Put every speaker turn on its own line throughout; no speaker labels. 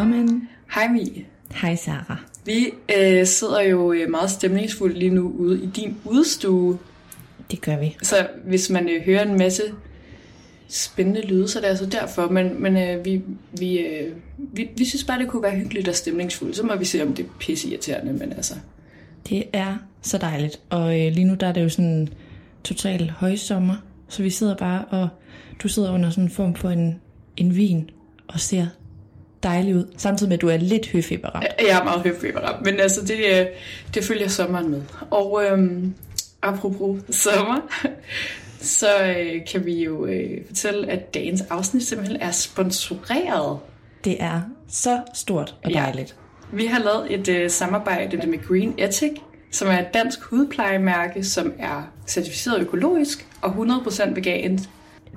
Velkommen.
Hej Mie.
Hej Sara.
Vi øh, sidder jo øh, meget stemningsfuldt lige nu ude i din udstue.
Det gør vi.
Så hvis man øh, hører en masse spændende lyde, så er det altså derfor. Men, men øh, vi, vi, øh, vi, vi synes bare, det kunne være hyggeligt og stemningsfuldt. Så må vi se, om det er pisseirriterende, men altså...
Det er så dejligt. Og øh, lige nu der er det jo sådan total højsommer. Så vi sidder bare, og du sidder under sådan en form for en, en vin og ser dejlig ud. Samtidig med, at du er lidt høfeberramt.
Jeg er meget høfeberramt, men altså, det, øh, det følger sommeren med. Og øhm, apropos sommer, så øh, kan vi jo øh, fortælle, at dagens afsnit simpelthen er sponsoreret
Det er så stort og
Ja.
dejligt.
Vi har lavet et øh, samarbejde med Green Ethic, som er et dansk hudplejemærke, som er certificeret økologisk og 100% vegansk.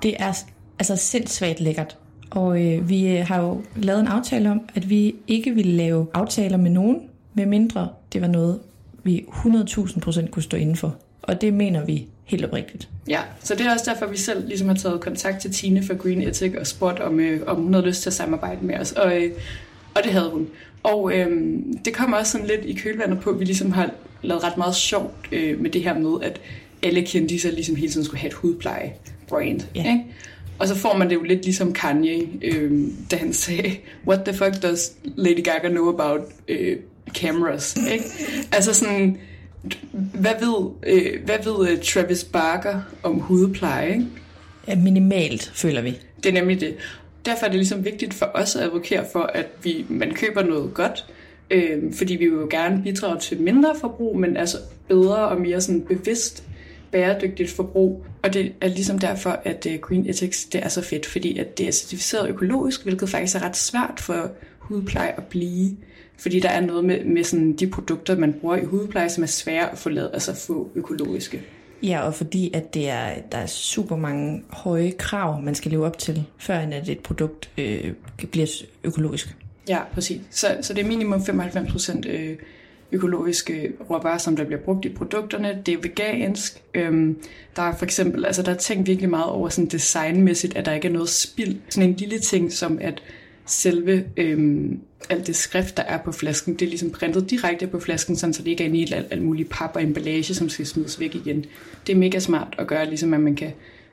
Det er altså sindssygt lækkert. Og øh, vi øh, har jo lavet en aftale om, at vi ikke ville lave aftaler med nogen, medmindre det var noget, vi 100.000 procent kunne stå inden for. Og det mener vi helt oprigtigt.
Ja, så det er også derfor, vi selv ligesom har taget kontakt til Tine fra Green Ethic og spurgt, om, øh, om hun havde lyst til at samarbejde med os. Og, øh, og det havde hun. Og øh, det kommer også sådan lidt i kølvandet på, at vi ligesom har lavet ret meget sjovt øh, med det her med, at alle kendiser ligesom hele tiden skulle have et hudpleje-brand.
Ja.
Ikke? Og så får man det jo lidt ligesom Kanye, øh, da han sagde, what the fuck does Lady Gaga know about øh, cameras? Ikke? Altså sådan, hvad ved, øh, hvad ved øh, Travis Barker om hudpleje? Ikke?
Ja, minimalt, føler vi.
Det er nemlig det. Derfor er det ligesom vigtigt for os at advokere for, at vi, man køber noget godt, øh, fordi vi vil jo gerne bidrage til mindre forbrug, men altså bedre og mere sådan bevidst bæredygtigt forbrug. Og det er ligesom derfor, at øh, Green Ethics det er så fedt, fordi at det er certificeret økologisk, hvilket faktisk er ret svært for hudpleje at blive. Fordi der er noget med, med sådan de produkter, man bruger i hudpleje, som er svære at få lavet, altså få økologiske.
Ja, og fordi at det er, der er super mange høje krav, man skal leve op til, før at et produkt øh, bliver økologisk.
Ja, præcis. Så, så det er minimum 95% øh, økologiske råvarer, som der bliver brugt i produkterne. Det er vegansk. Øhm, der er for eksempel, altså der er tænkt virkelig meget over sådan designmæssigt, at der ikke er noget spild. Sådan en lille ting som at selve øhm, alt det skrift, der er på flasken, det er ligesom printet direkte på flasken, sådan, så det ikke er inde i alt, alt muligt pap og emballage, som skal smides væk igen. Det er mega smart at gøre, ligesom at man kan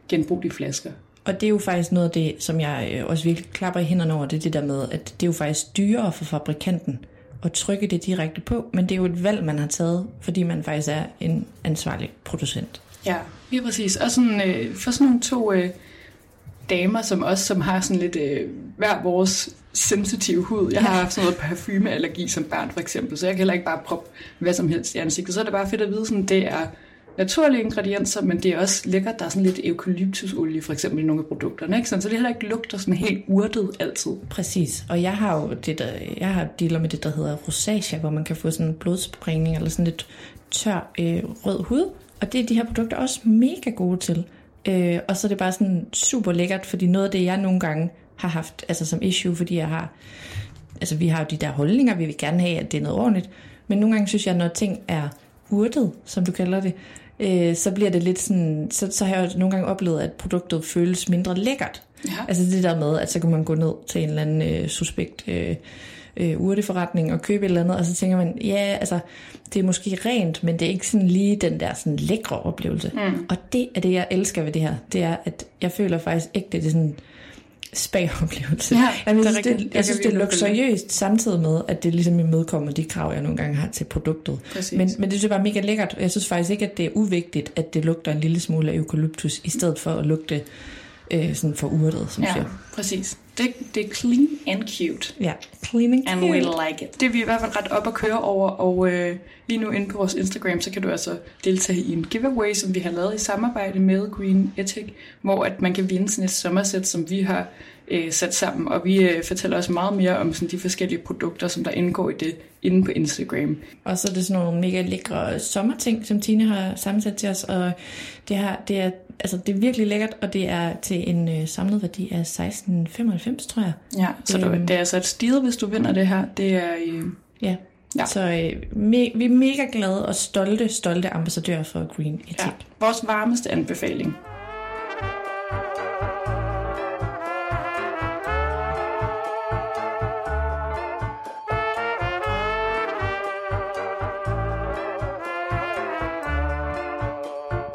genbruge de flasker.
Og det er jo faktisk noget af det, som jeg øh, også virkelig klapper i hænderne over, det er det der med, at det er jo faktisk dyrere for fabrikanten at trykke det direkte på, men det er jo et valg, man har taget, fordi man faktisk er en ansvarlig producent.
Ja, lige præcis. Og sådan, øh, for sådan nogle to øh, damer som os, som har sådan lidt øh, hver vores sensitive hud. Jeg har haft sådan noget parfumeallergi som barn for eksempel, så jeg kan heller ikke bare proppe hvad som helst i ansigtet. Så er det bare fedt at vide, sådan, det er naturlige ingredienser, men det er også lækkert. Der er sådan lidt eukalyptusolie for eksempel i nogle af produkterne, ikke? Sådan, så det heller ikke lugter sådan helt urtet altid.
Præcis, og jeg har jo det der, jeg har dealer med det, der hedder rosacea, hvor man kan få sådan en blodsprængning eller sådan lidt tør øh, rød hud, og det er de her produkter også mega gode til. Øh, og så er det bare sådan super lækkert, fordi noget af det, jeg nogle gange har haft altså som issue, fordi jeg har, altså vi har jo de der holdninger, vi vil gerne have, at det er noget ordentligt, men nogle gange synes jeg, når ting er urtet, som du kalder det, øh, så bliver det lidt sådan, så, så har jeg nogle gange oplevet, at produktet føles mindre lækkert.
Ja.
Altså det der med, at så kan man gå ned til en eller anden øh, suspekt øh, øh, urteforretning og købe et eller andet, og så tænker man, ja, altså det er måske rent, men det er ikke sådan lige den der sådan lækre oplevelse. Mm. Og det er det, jeg elsker ved det her. Det er, at jeg føler faktisk ikke, det er sådan spa-oplevelse.
Ja,
Jamen, jeg
det
synes, det,
rigtigt. Jeg
jeg synes, det er luksuriøst samtidig med, at det ligesom imødekommer de krav, jeg nogle gange har til produktet.
Præcis.
Men, men det synes jeg bare mega lækkert. Jeg synes faktisk ikke, at det er uvigtigt, at det lugter en lille smule af eukalyptus, i stedet for at lugte øh, sådan for urtet, som
Ja,
siger.
præcis. Det, det er clean and cute.
Ja, cleaning
And we like it. Det er vi i hvert fald ret op at køre over, og øh, lige nu inde på vores Instagram, så kan du altså deltage i en giveaway, som vi har lavet i samarbejde med Green Ethic, hvor at man kan vinde sådan et sommersæt, som vi har øh, sat sammen, og vi øh, fortæller også meget mere om sådan de forskellige produkter, som der indgår i det inde på Instagram.
Og så er det sådan nogle mega lækre sommerting, som Tine har sammensat til os. Og det, her, det, er, altså, det er virkelig lækkert, og det er til en øh, samlet værdi af 16,95, tror jeg.
Ja, så
Øhm.
det er altså et stil, hvis du vinder det her. Det er øh,
Ja.
Ja.
Så øh, me, vi er mega glade og stolte, stolte ambassadører for Green Ethic.
ja, vores varmeste anbefaling.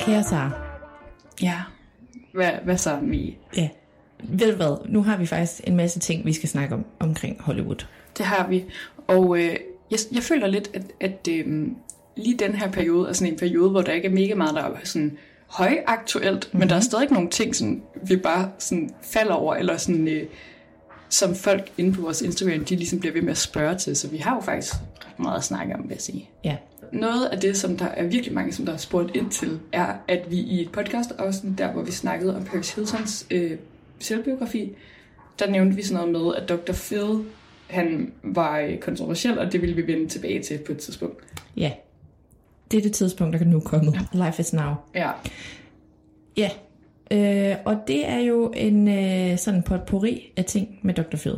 Kære Sara,
Ja. Hvad, hvad så, Mi?
ja. ved du hvad, nu har vi faktisk en masse ting, vi skal snakke om omkring Hollywood.
Det har vi. Og øh, jeg, jeg føler lidt, at, at øh, lige den her periode er sådan en periode, hvor der ikke er mega meget, der er sådan højaktuelt, mm-hmm. men der er stadig nogle ting, som vi bare sådan falder over, eller sådan, øh, som folk inde på vores Instagram, de ligesom bliver ved med at spørge til. Så vi har jo faktisk ret meget at snakke om, vil jeg sige.
Ja,
Noget af det, som der er virkelig mange, som der har spurgt ind til, er, at vi i et podcast, også der, hvor vi snakkede om Paris Hiltons øh, selvbiografi, der nævnte vi sådan noget med, at Dr. Phil, han var øh, kontroversiel, og det ville vi vende tilbage til på et tidspunkt.
ja. Det er det tidspunkt, der kan nu komme. Life is now.
Ja,
Ja, øh, og det er jo en øh, sådan potpourri af ting med Dr. Phil.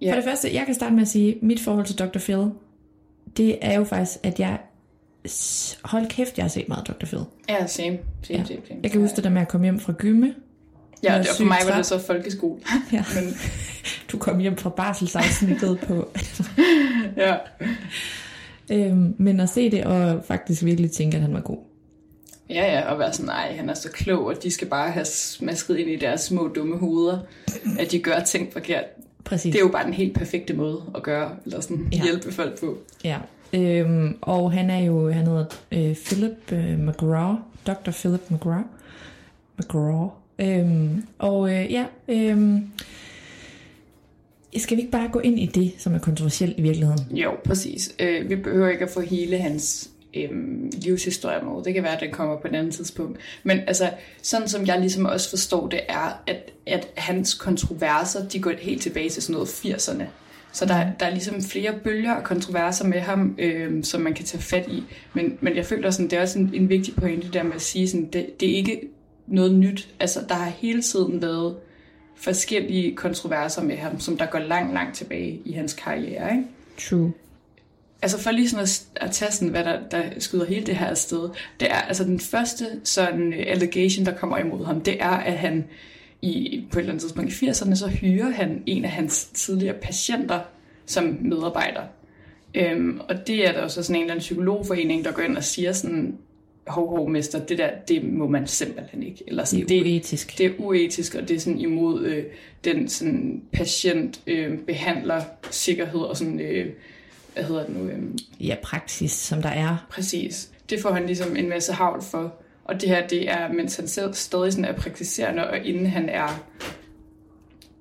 ja.
For det første, jeg kan starte med at sige, mit forhold til Dr. Phil, det er jo faktisk, at jeg... Hold kæft, jeg har set meget Dr. Phil.
ja same, same,
Ja.
same, same.
Jeg kan huske det der med at komme hjem fra gymme.
Ja, og for mig var det så folkeskole.
Ja.
Men,
Du kom hjem fra barselsafsnittet på...
ja.
øhm, men at se det og faktisk virkelig tænke, at han var god.
ja, ja, og være sådan, nej, han er så klog, og de skal bare have smasket ind i deres små dumme hoveder, at de gør ting forkert.
Præcis.
Det er jo bare den helt perfekte måde at gøre, eller sådan
Ja.
hjælpe folk på.
Ja. Øhm, og han er jo, han hedder øh, Philip øh, McGraw, Dr. Philip McGraw. McGraw. Øhm, og øh, ja, øhm, skal vi ikke bare gå ind i det, som er kontroversielt i virkeligheden?
Jo, præcis. Øh, vi behøver ikke at få hele hans øhm, livshistorie med. Det kan være, at den kommer på et andet tidspunkt. Men altså, sådan som jeg ligesom også forstår det, er, at, at hans kontroverser, de går helt tilbage til sådan noget 80'erne. Så der, der er ligesom flere bølger og kontroverser med ham, øhm, som man kan tage fat i. Men, men jeg føler, sådan, det er også en, en vigtig pointe der med at sige, sådan, det, det er ikke noget nyt. Altså, der har hele tiden været forskellige kontroverser med ham, som der går langt, langt tilbage i hans karriere. Ikke?
True.
Altså for lige sådan at, at tage sådan, hvad der, der skyder hele det her afsted, det er altså den første sådan øh, allegation, der kommer imod ham, det er, at han i, på et eller andet tidspunkt i 80'erne, så hyrer han en af hans tidligere patienter som medarbejder. Øhm, og det er der jo så sådan en eller anden psykologforening, der går ind og siger sådan, hov, hov, mester, det der, det må man simpelthen ikke. Eller sådan,
Det er uetisk.
Det er uetisk, og det er sådan imod øh, den sådan patient, øh, behandler, sikkerhed og sådan, øh, hvad hedder det nu, øh,
Ja, praksis, som der er.
Præcis. Det får han ligesom en masse havl for. Og det her, det er, mens han selv stadig sådan er praktiserende, og inden han er...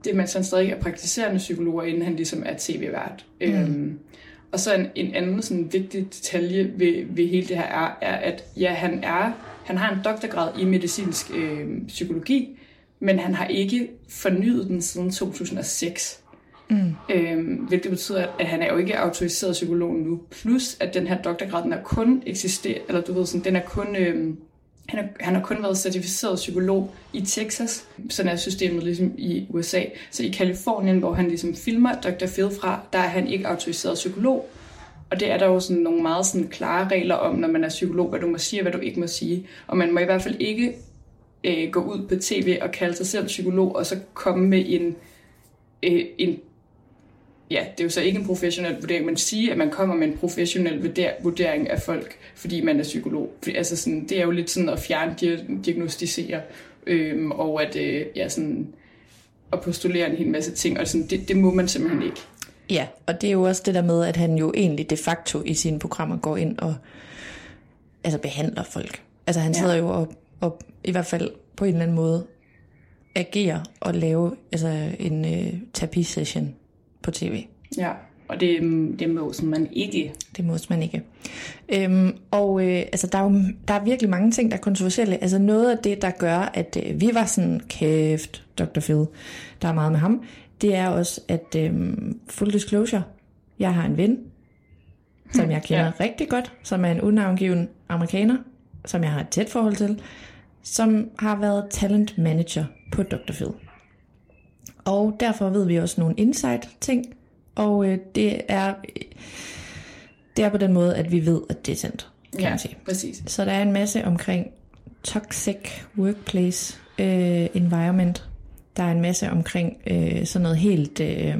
Det er, mens han stadig er praktiserende psykolog, og inden han ligesom er tv-vært. Mm. Øhm, Og så en, en anden sådan vigtig detalje ved, ved hele det her er, er, at ja, han er han har en doktorgrad i medicinsk øh, psykologi, men han har ikke fornyet den siden 2006. Mm. Øhm, hvilket betyder, at han er jo ikke autoriseret psykolog nu. Plus, at den her doktorgrad, den er kun eksisterer, eller du ved sådan, den er kun, øhm, han, er, han har kun været certificeret psykolog i Texas, sådan er systemet ligesom i USA. Så i Kalifornien, hvor han ligesom filmer Dr. Phil fra, der er han ikke autoriseret psykolog. Og det er der jo sådan nogle meget sådan klare regler om, når man er psykolog, hvad du må sige og hvad du ikke må sige. Og man må i hvert fald ikke øh, gå ud på tv og kalde sig selv psykolog, og så komme med en, øh, en ja, det er jo så ikke en professionel vurdering, men sige, at man kommer med en professionel vurdering af folk, fordi man er psykolog. Altså sådan, det er jo lidt sådan at fjerne diagnostisere, øhm, og at øh, ja, sådan, at postulere en hel masse ting, og sådan, det, det må man simpelthen ikke.
Ja, og det er jo også det der med, at han jo egentlig de facto i sine programmer går ind og altså behandler folk. Altså han sidder ja. jo og, og i hvert fald på en eller anden måde agerer og lave altså en øh, terapisession på tv.
Ja, og det, det må man ikke.
Det må man ikke. Øhm, og øh, altså, der, er jo, der er virkelig mange ting, der er kontroversielle. Altså noget af det, der gør, at øh, vi var sådan, kæft, Dr. Phil, der er meget med ham, det er også, at øh, full disclosure, jeg har en ven, som jeg kender ja. rigtig godt, som er en unavngiven amerikaner, som jeg har et tæt forhold til, som har været talent manager på Dr. Phil. Og derfor ved vi også nogle insight ting, og øh, det er det er på den måde, at vi ved, at det er sendt, kan
ja,
man sige.
præcis.
Så der er en masse omkring toxic workplace øh, environment. Der er en masse omkring øh, sådan noget helt øh,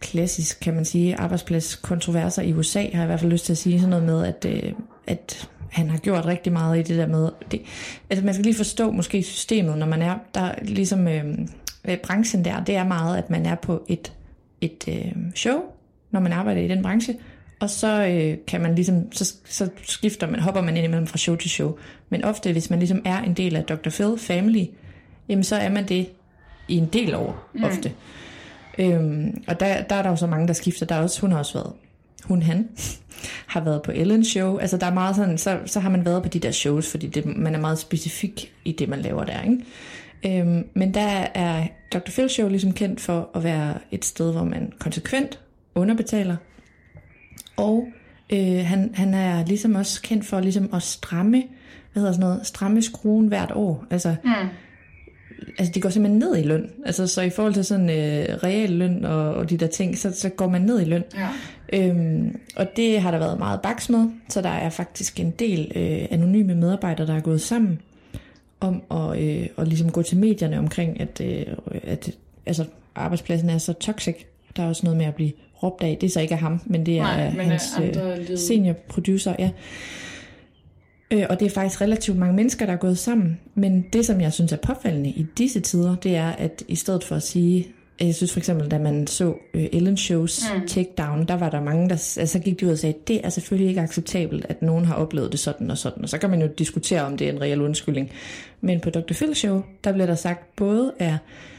klassisk, kan man sige, arbejdspladskontroverser i USA, har jeg i hvert fald lyst til at sige sådan noget med, at, øh, at han har gjort rigtig meget i det der med, det, altså man skal lige forstå måske systemet, når man er der ligesom... Øh, øh, branchen der, det er meget, at man er på et, et øh, show, når man arbejder i den branche, og så øh, kan man ligesom, så, så skifter man, hopper man ind imellem fra show til show. Men ofte, hvis man ligesom er en del af Dr. Phil family, jamen så er man det i en del år, mm. ofte. Øhm, og der, der er der jo så mange, der skifter. Der er også, hun har også været, hun han, har været på Ellen Show. Altså der er meget sådan, så, så har man været på de der shows, fordi det, man er meget specifik i det, man laver der, ikke? Øhm, men der er Dr. Phil Show ligesom kendt for at være et sted, hvor man konsekvent underbetaler. Og øh, han, han er ligesom også kendt for ligesom at stramme, hvad hedder sådan noget, stramme skruen hvert år. Altså, mm. altså de går simpelthen ned i løn. Altså så i forhold til sådan øh, real løn og, og de der ting, så, så går man ned i løn. Ja. Øhm, og det har der været meget baks med, så der er faktisk en del øh, anonyme medarbejdere, der er gået sammen om at, øh, at ligesom gå til medierne omkring, at, øh, at altså, arbejdspladsen er så toxic. Der er også noget med at blive råbt af. Det er så ikke af ham, men det er Nej, men hans øh, senior producer. Ja. Øh, og det er faktisk relativt mange mennesker, der er gået sammen. Men det, som jeg synes er påfaldende i disse tider, det er, at i stedet for at sige, jeg synes for eksempel, da man så øh, Ellen Shows mm. takedown, der var der mange, der altså, gik de ud og sagde, det er selvfølgelig ikke acceptabelt, at nogen har oplevet det sådan og sådan. Og så kan man jo diskutere, om det er en reel undskyldning. Men på Dr. Phil Show, der bliver der sagt, både er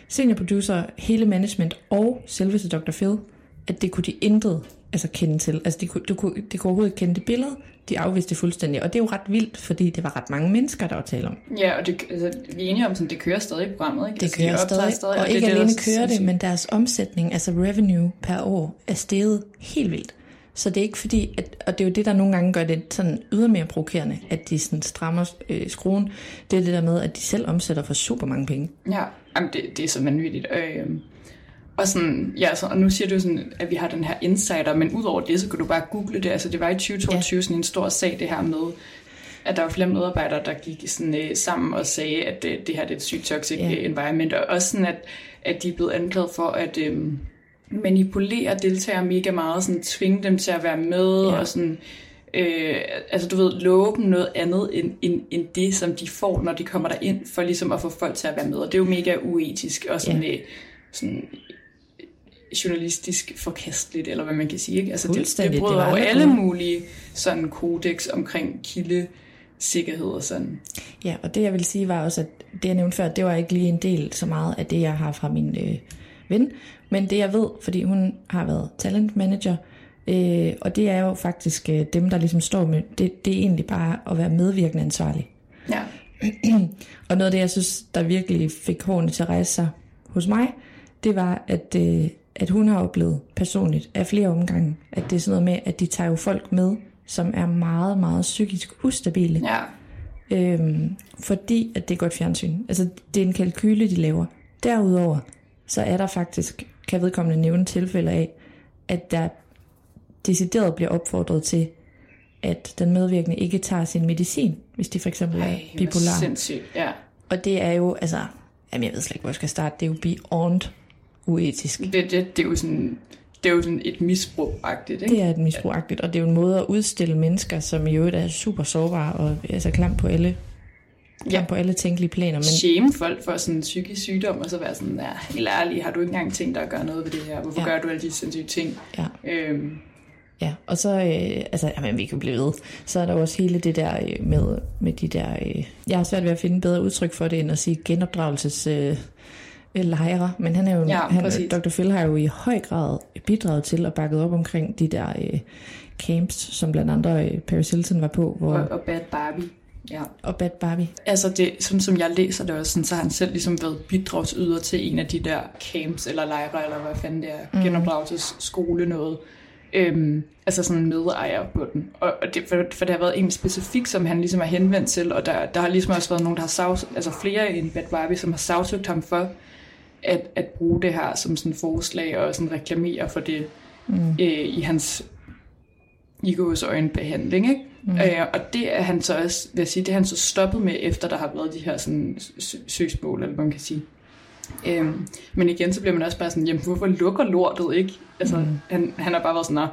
senior producer, hele management og selveste Dr. Phil, at det kunne de intet altså kende til. Altså de kunne, de kunne, de kunne overhovedet ikke kende det billede, de afviste det fuldstændig. Og det er jo ret vildt, fordi det var ret mange mennesker, der var tale om.
Ja, og det, altså, vi er enige om, at det kører stadig i programmet. Ikke?
Det altså, kører de stadig, stadig, og, og ikke det, alene det, kører det, men deres omsætning, altså revenue per år, er steget helt vildt. Så det er ikke fordi, at, og det er jo det, der nogle gange gør det sådan ydermere provokerende, at de sådan strammer øh, skruen. Det er det der med, at de selv omsætter for super mange penge.
Ja, jamen det, det er så vanvittigt. Øh, og, sådan, ja, så, og nu siger du sådan, at vi har den her insider, men udover det, så kan du bare google det. Altså det var i 2022 ja. sådan en stor sag, det her med, at der var flere medarbejdere, der gik sådan, øh, sammen og sagde, at det, det her det er et sygt toxic ja. Øh, environment. Og også sådan, at, at de er blevet anklaget for at øh, manipulere deltagere mega meget, sådan tvinge dem til at være med, ja. og sådan... Øh, altså du ved, love dem noget andet end, end, end det, som de får, når de kommer der ind for ligesom at få folk til at være med. Og det er jo mega uetisk og sådan, ja. øh, sådan journalistisk forkasteligt, eller hvad man kan sige. Ikke? Altså det, det bryder jo alle mulige sådan kodex omkring kilde sikkerhed og sådan.
Ja, og det jeg vil sige var også, at det jeg nævnte før, det var ikke lige en del så meget af det, jeg har fra min øh, ven, men det jeg ved, fordi hun har været talent manager, Øh, og det er jo faktisk øh, dem, der ligesom står med, det, det er egentlig bare at være medvirkende ansvarlig.
Ja.
og noget af det, jeg synes, der virkelig fik hårene til at rejse sig hos mig, det var, at, øh, at hun har oplevet personligt af flere omgange, at det er sådan noget med, at de tager jo folk med, som er meget, meget psykisk ustabile.
Ja.
Øhm, fordi at det er godt fjernsyn. Altså, det er en kalkyle, de laver. Derudover, så er der faktisk, kan vedkommende nævne tilfælde af, at der decideret bliver opfordret til, at den medvirkende ikke tager sin medicin, hvis de for eksempel er
Ej,
bipolar.
Sindssygt, ja.
Og det er jo, altså, jamen jeg ved slet ikke, hvor jeg skal starte, det er jo beyond uetisk.
Det, det, det, er jo sådan, det er jo sådan et misbrug-agtigt, ikke?
Det er et misbrugagtigt, og det er jo en måde at udstille mennesker, som i øvrigt er super sårbare og altså klam på alle, klam
Ja.
på alle tænkelige planer. Men
Shame folk for sådan en psykisk sygdom, og så være sådan, ja, helt ærligt, har du ikke engang tænkt dig at gøre noget ved det her? Hvorfor
Ja.
gør du alle de sindssyge ting?
ja,
Øhm,
ja, og så, øh, altså, jamen, vi kan blive ved. Så er der også hele det der øh, med, med de der, øh, jeg har svært ved at finde bedre udtryk for det, end at sige genopdragelses... Øh, lejre, men han er jo,
Ja,
han,
præcis.
Dr. Phil har jo i høj grad bidraget til og bakket op omkring de der øh, camps, som blandt andre øh, Paris Hilton var på, hvor,
og, og Bad Barbie. Ja.
og Bad Barbie.
Altså, det, sådan som jeg læser det også, sådan, så har han selv ligesom været bidragsyder til en af de der camps eller lejre, eller hvad fanden det er, mm. genopdragelsesskole noget. Øhm, altså sådan medejer på den. Og, og det, for, for det har været en specifik, som han ligesom er henvendt til, og der, der har ligesom også været nogen, der har sags, altså flere end Bad Barbie, som har sagsøgt ham for at, at bruge det her som sådan forslag og sådan reklamere for det mm. øh, i hans i gås øjenbehandling, ikke? Mm. Øh, og det er han så også, vil jeg sige, det er han så stoppet med, efter der har været de her sådan sø- søgsmål, eller hvad man kan sige. Øhm, men igen, så bliver man også bare sådan, jamen hvorfor lukker lortet, ikke? Altså, mm. han, han har bare været sådan, "Nå,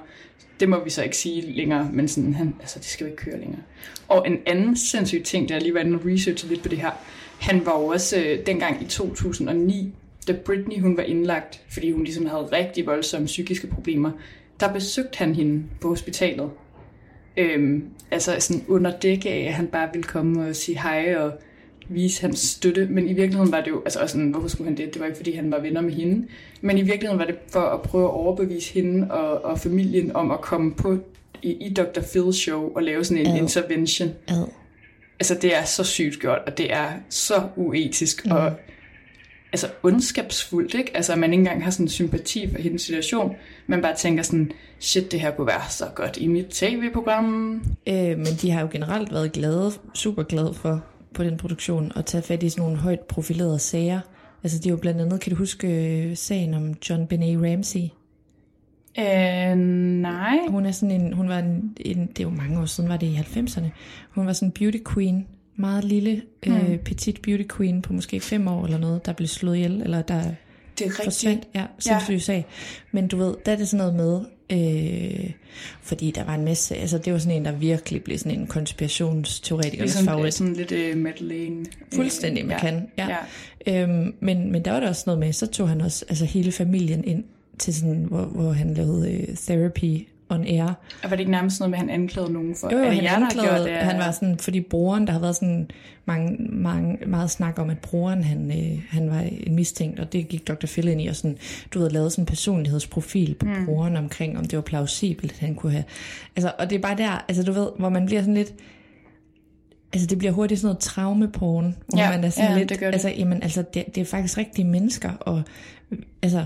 det må vi så ikke sige længere, men sådan, han, altså, det skal jo ikke køre længere. Og en anden sindssyg ting, der lige var inde og researche lidt på det her, han var jo også øh, dengang i 2009, da Britney hun var indlagt, fordi hun ligesom havde rigtig voldsomme psykiske problemer, der besøgte han hende på hospitalet. Øhm, altså sådan under dække af, at han bare ville komme og sige hej og vise hans støtte. Men i virkeligheden var det jo, altså også sådan, hvorfor skulle han det? Det var ikke, fordi han var venner med hende. Men i virkeligheden var det for at prøve at overbevise hende og, og familien om at komme på i, i Dr. Phil's show og lave sådan en
Ad.
intervention.
Ad.
Altså det er så sygt gjort, og det er så uetisk mm. og altså ondskabsfuldt, ikke? Altså at man ikke engang har sådan sympati for hendes situation, man bare tænker sådan, shit, det her kunne være så godt i mit tv-program.
Øh, men de har jo generelt været glade, super glade for på den produktion at tage fat i sådan nogle højt profilerede sager. Altså det er jo blandt andet, kan du huske øh, sagen om John Benet Ramsey?
Øh, nej.
Hun er sådan en, hun var en, en, det er jo mange år siden, var det i 90'erne. Hun var sådan en beauty queen, meget lille, mm. øh, petit beauty queen på måske fem år eller noget, der blev slået ihjel, eller der
Det er rigtigt.
forsvandt. Ja, sindssyg ja. sag. Men du ved, der er det sådan noget med, øh, fordi der var en masse, altså det var sådan en, der virkelig blev sådan en konspirationsteoretikernes
Ligesom
favorit.
sådan lidt uh, Madeleine.
Fuldstændig, man
ja.
kan. Ja.
ja.
Øhm, men, men der var der også noget med, så tog han også altså hele familien ind til sådan, hvor, hvor han lavede øh, therapy on air.
Og var det ikke nærmest noget med, at han anklagede nogen for?
Jo, jo han
jer,
anklagede,
gjort det?
han var sådan, fordi broren, der har været sådan mange, mange, meget snak om, at broren, han, øh, han var en mistænkt, og det gik Dr. Phil ind i, og sådan, du ved, lavet sådan en personlighedsprofil på mm. broren omkring, om det var plausibelt, at han kunne have, altså, og det er bare der, altså du ved, hvor man bliver sådan lidt, altså det bliver hurtigt sådan noget traumeporn, hvor
Ja,
man er sådan
ja,
lidt,
det det.
altså, jamen, altså det, det er faktisk rigtige mennesker, og altså,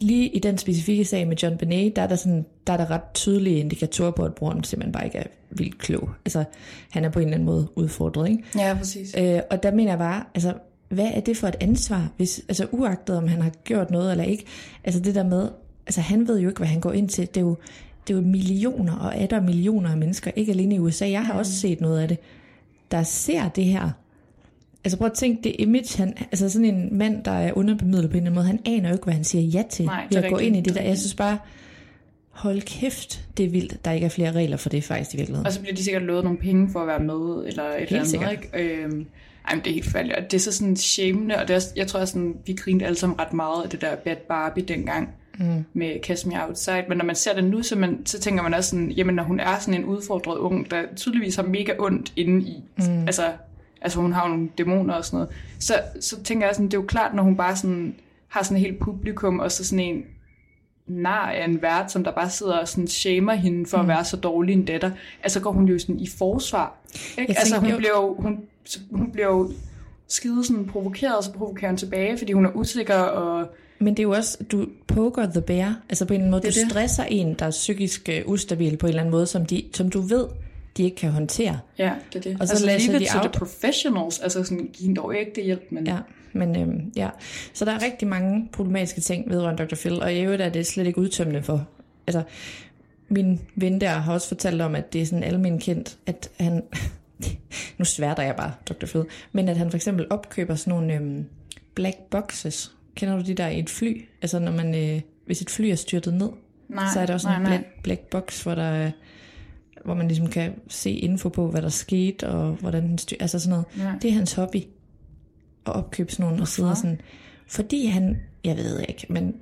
lige i den specifikke sag med John Benet, der er der, sådan, der er der ret tydelige indikatorer på, at broren simpelthen bare ikke er vildt klog. Altså, han er på en eller anden måde udfordret, ikke?
Ja, præcis.
Øh, og der mener jeg bare, altså, hvad er det for et ansvar, hvis, altså uagtet om han har gjort noget eller ikke, altså det der med, altså han ved jo ikke, hvad han går ind til, det er jo, det er jo millioner og er der millioner af mennesker, ikke alene i USA, jeg har også set noget af det, der ser det her. Altså prøv at tænke, det image, han, altså sådan en mand, der er underbemidlet på en eller anden måde, han aner jo ikke, hvad han siger ja til,
Nej,
ved at gå ind i det der. Jeg synes bare, hold kæft, det er vildt, der ikke er flere regler for det faktisk i virkeligheden.
Og så bliver de sikkert lovet nogle penge for at være med, eller et eller andet,
sikkert.
ikke? Øhm, ej, men det er helt færdigt. Og det er så sådan shamende, og det er, jeg tror sådan, vi grinede alle sammen ret meget af det der Bad Barbie dengang, mm. med Catch Me Outside. Men når man ser det nu, så, man, så tænker man også sådan, jamen når hun er sådan en udfordret ung, der tydeligvis har mega ondt inde i, mm. altså, altså hun har jo nogle dæmoner og sådan noget, så, så tænker jeg sådan, det er jo klart, når hun bare sådan har sådan et helt publikum, og så sådan en nar af en vært, som der bare sidder og sådan shamer hende for mm. at være så dårlig en datter, altså går hun jo sådan i forsvar. Ikke? Altså hun
jo-
bliver jo, hun, hun bliver jo skide sådan provokeret, og så provokerer hun tilbage, fordi hun er usikker, og
Men det er jo også, du poker the bear. Altså på en eller anden måde,
Det
du
det.
stresser en, der er psykisk øh, ustabil på en eller anden måde, som, de, som du ved, de ikke kan håndtere.
ja, det er det.
Og så
altså
læser de out.
the professionals, altså sådan, giv hende dog ikke det hjælp, men
Ja, men øhm, ja. Så der er rigtig mange problematiske ting vedrørende Dr. Phil, og i øvrigt er det slet ikke udtømmende for. Altså, min ven der har også fortalt om, at det er sådan almindeligt kendt, at han, nu sværter jeg bare Dr. Phil, men at han for eksempel opkøber sådan nogle øhm, black boxes. Kender du de der i et fly? Altså når man, øh, hvis et fly er styrtet ned,
nej,
så er der også
nej,
en
nej.
black, black box, hvor der er- hvor man ligesom kan se info på, hvad der skete, og hvordan den styr, altså sådan noget.
Ja.
Det er hans hobby, at opkøbe sådan nogle, og sidde sådan, fordi han, jeg ved ikke, men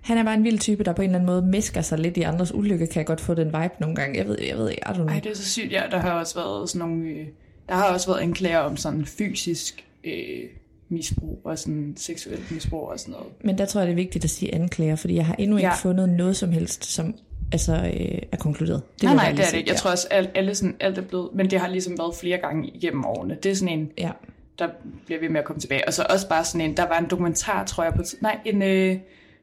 han er bare en vild type, der på en eller anden måde mesker sig lidt i andres ulykke, kan jeg godt få den vibe nogle gange. Jeg ved, jeg ved I don't.
Ej, det er så sygt. Ja, der har også været sådan nogle... Øh, der har også været anklager om sådan fysisk øh, misbrug og sådan seksuelt misbrug og sådan noget.
Men der tror jeg, det er vigtigt at sige anklager, fordi jeg har endnu ikke
Ja.
fundet noget som helst, som altså, øh, er konkluderet.
Det nej, nej, det er det ikke. Jeg tror også, alt, alle sådan, alt er blevet... Men det har ligesom været flere gange igennem årene. Det er sådan en,
Ja.
der bliver ved med at komme tilbage. Og så også bare sådan en... Der var en dokumentar, tror jeg, på... Nej, en, øh,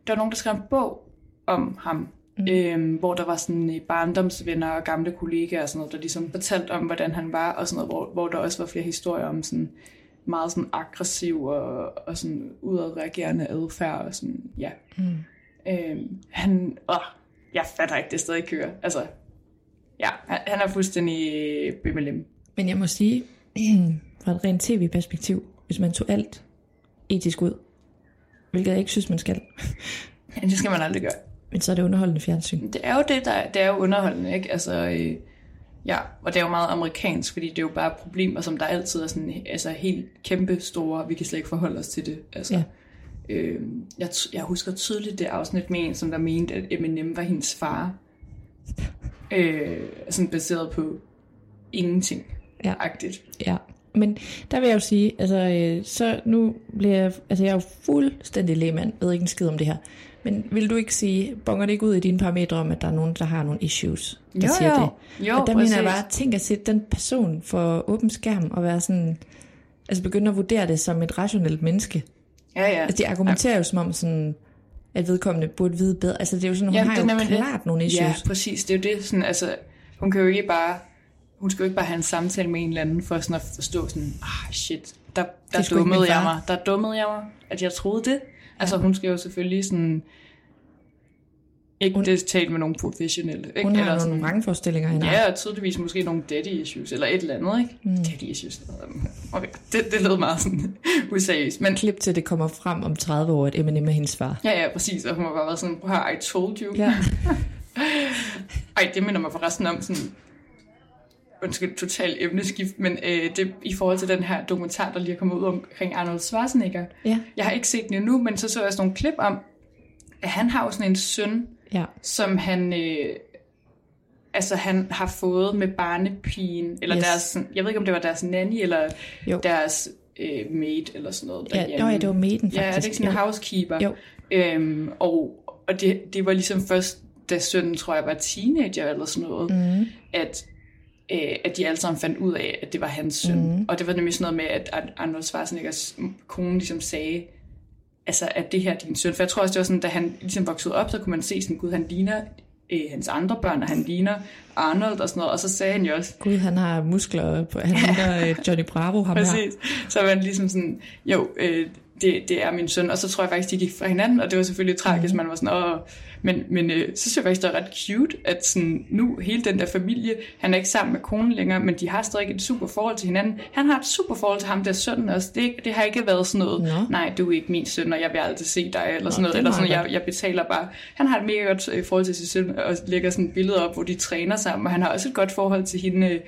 der var nogen, der skrev en bog om ham, mm. øhm, hvor der var sådan øh, barndomsvenner og gamle kollegaer og sådan noget, der ligesom fortalte om, hvordan han var, og sådan noget, hvor, hvor der også var flere historier om sådan meget sådan aggressiv og, og sådan udadreagerende adfærd og sådan, ja. Mm. Øhm, han, åh, jeg fatter ikke, det stadig kører. Altså, ja, han, han er fuldstændig bimmelim.
Men jeg må sige, fra et rent tv-perspektiv, hvis man tog alt etisk ud, hvilket jeg ikke synes, man skal,
Men det skal man aldrig gøre.
men så er det underholdende fjernsyn.
Det er jo det, der det er jo underholdende, ikke? Altså, øh, ja, og det er jo meget amerikansk, fordi det er jo bare problemer, som der altid er sådan, altså helt kæmpe store, vi kan slet ikke forholde os til det. Altså,
Ja.
Øh, jeg, jeg husker tydeligt det afsnit med en, som der mente, at Eminem var hendes far. Øh, sådan baseret på ingenting.
Ja.
Agtigt.
Ja, men der vil jeg jo sige, altså, øh, så nu bliver jeg, altså jeg er jo fuldstændig lægmand, ved ikke en skid om det her. Men vil du ikke sige, bonger det ikke ud i dine parametre om, at der er nogen, der har nogle issues, der
Jo,
siger
jo.
det?
Jo,
og der mener jeg
præcis.
bare, tænk at sætte den person for åben skærm og være sådan, altså begynde at vurdere det som et rationelt menneske.
Ja, ja.
Altså de argumenterer jo som om sådan, at vedkommende burde vide bedre. Altså det er jo sådan, hun
Ja,
har jo
nemlig det.
klart nogle issues.
Ja, præcis. Det er jo det. Sådan, altså, hun kan jo ikke bare... Hun skal jo ikke bare have en samtale med en eller anden for sådan at forstå sådan, ah shit, der, der dummede jeg
far."
mig. Der dummede jeg mig, at jeg troede det. Altså hun skal jo selvfølgelig sådan... Ikke hun, det tale med nogen professionelle. Ikke?
Hun har
Eller
nogle
sådan,
vrangforestillinger. hende har.
Ja, og tydeligvis måske nogle daddy issues, eller et eller andet, ikke? Mm. Daddy issues. Okay, det, det lød meget sådan useriøst. Men
Klip til, det kommer frem om 30 år, at Eminem er hendes far.
ja, ja, præcis. Og hun har bare været sådan, prøv høre, I told you.
Ja.
Ej, det minder mig forresten om sådan... Undskyld, total emneskift, men øh, det, i forhold til den her dokumentar, der lige er kommet ud omkring Arnold Schwarzenegger.
Ja.
Jeg har ikke set den endnu, men så så jeg sådan nogle klip om, at han har jo sådan en søn,
Ja.
som han... Øh, altså han har fået med barnepigen, eller
Yes.
deres, jeg ved ikke om det var deres nanny, eller
Jo.
jo. deres øh, maid, eller sådan noget.
Ja,
derhjemme.
ja, det var maiden,
Ja, er det
faktisk.
ikke sådan en
Jo.
housekeeper?
Jo.
Øhm, og og det, det var ligesom først, da sønnen, tror jeg, var teenager eller sådan noget, mm. at, øh, at de alle sammen fandt ud af, at det var hans søn. Mm. Og det var nemlig sådan noget med, at Ar- Arnold Schwarzeneggers kone ligesom sagde, altså, at det her er din søn. For jeg tror også, det var sådan, da han ligesom voksede op, så kunne man se sådan, gud, han ligner øh, hans andre børn, og han ligner Arnold og sådan noget. Og så sagde han jo også,
Gud, han har muskler. På, han ligner øh, Johnny Bravo, ham her.
Præcis. Så var han ligesom sådan, jo, øh, det, det er min søn. Og så tror jeg faktisk, de gik fra hinanden, og det var selvfølgelig tragisk,
Mhm.
man var sådan, åh. Men, men øh, så synes jeg faktisk, det var ret cute, at sådan, nu hele den der familie, han er ikke sammen med konen længere, men de har stadig et super forhold til hinanden. Han har et super forhold til ham, der sønnen også. Det, er det har ikke været sådan noget,
Nå.
nej, du er ikke min søn, og jeg vil altid se dig, eller sådan noget. Eller sådan, jeg, jeg betaler bare. Han har et mega godt øh, forhold til sin søn, og lægger sådan billeder op, hvor de træner sammen, og han har også et godt forhold til hende, øh,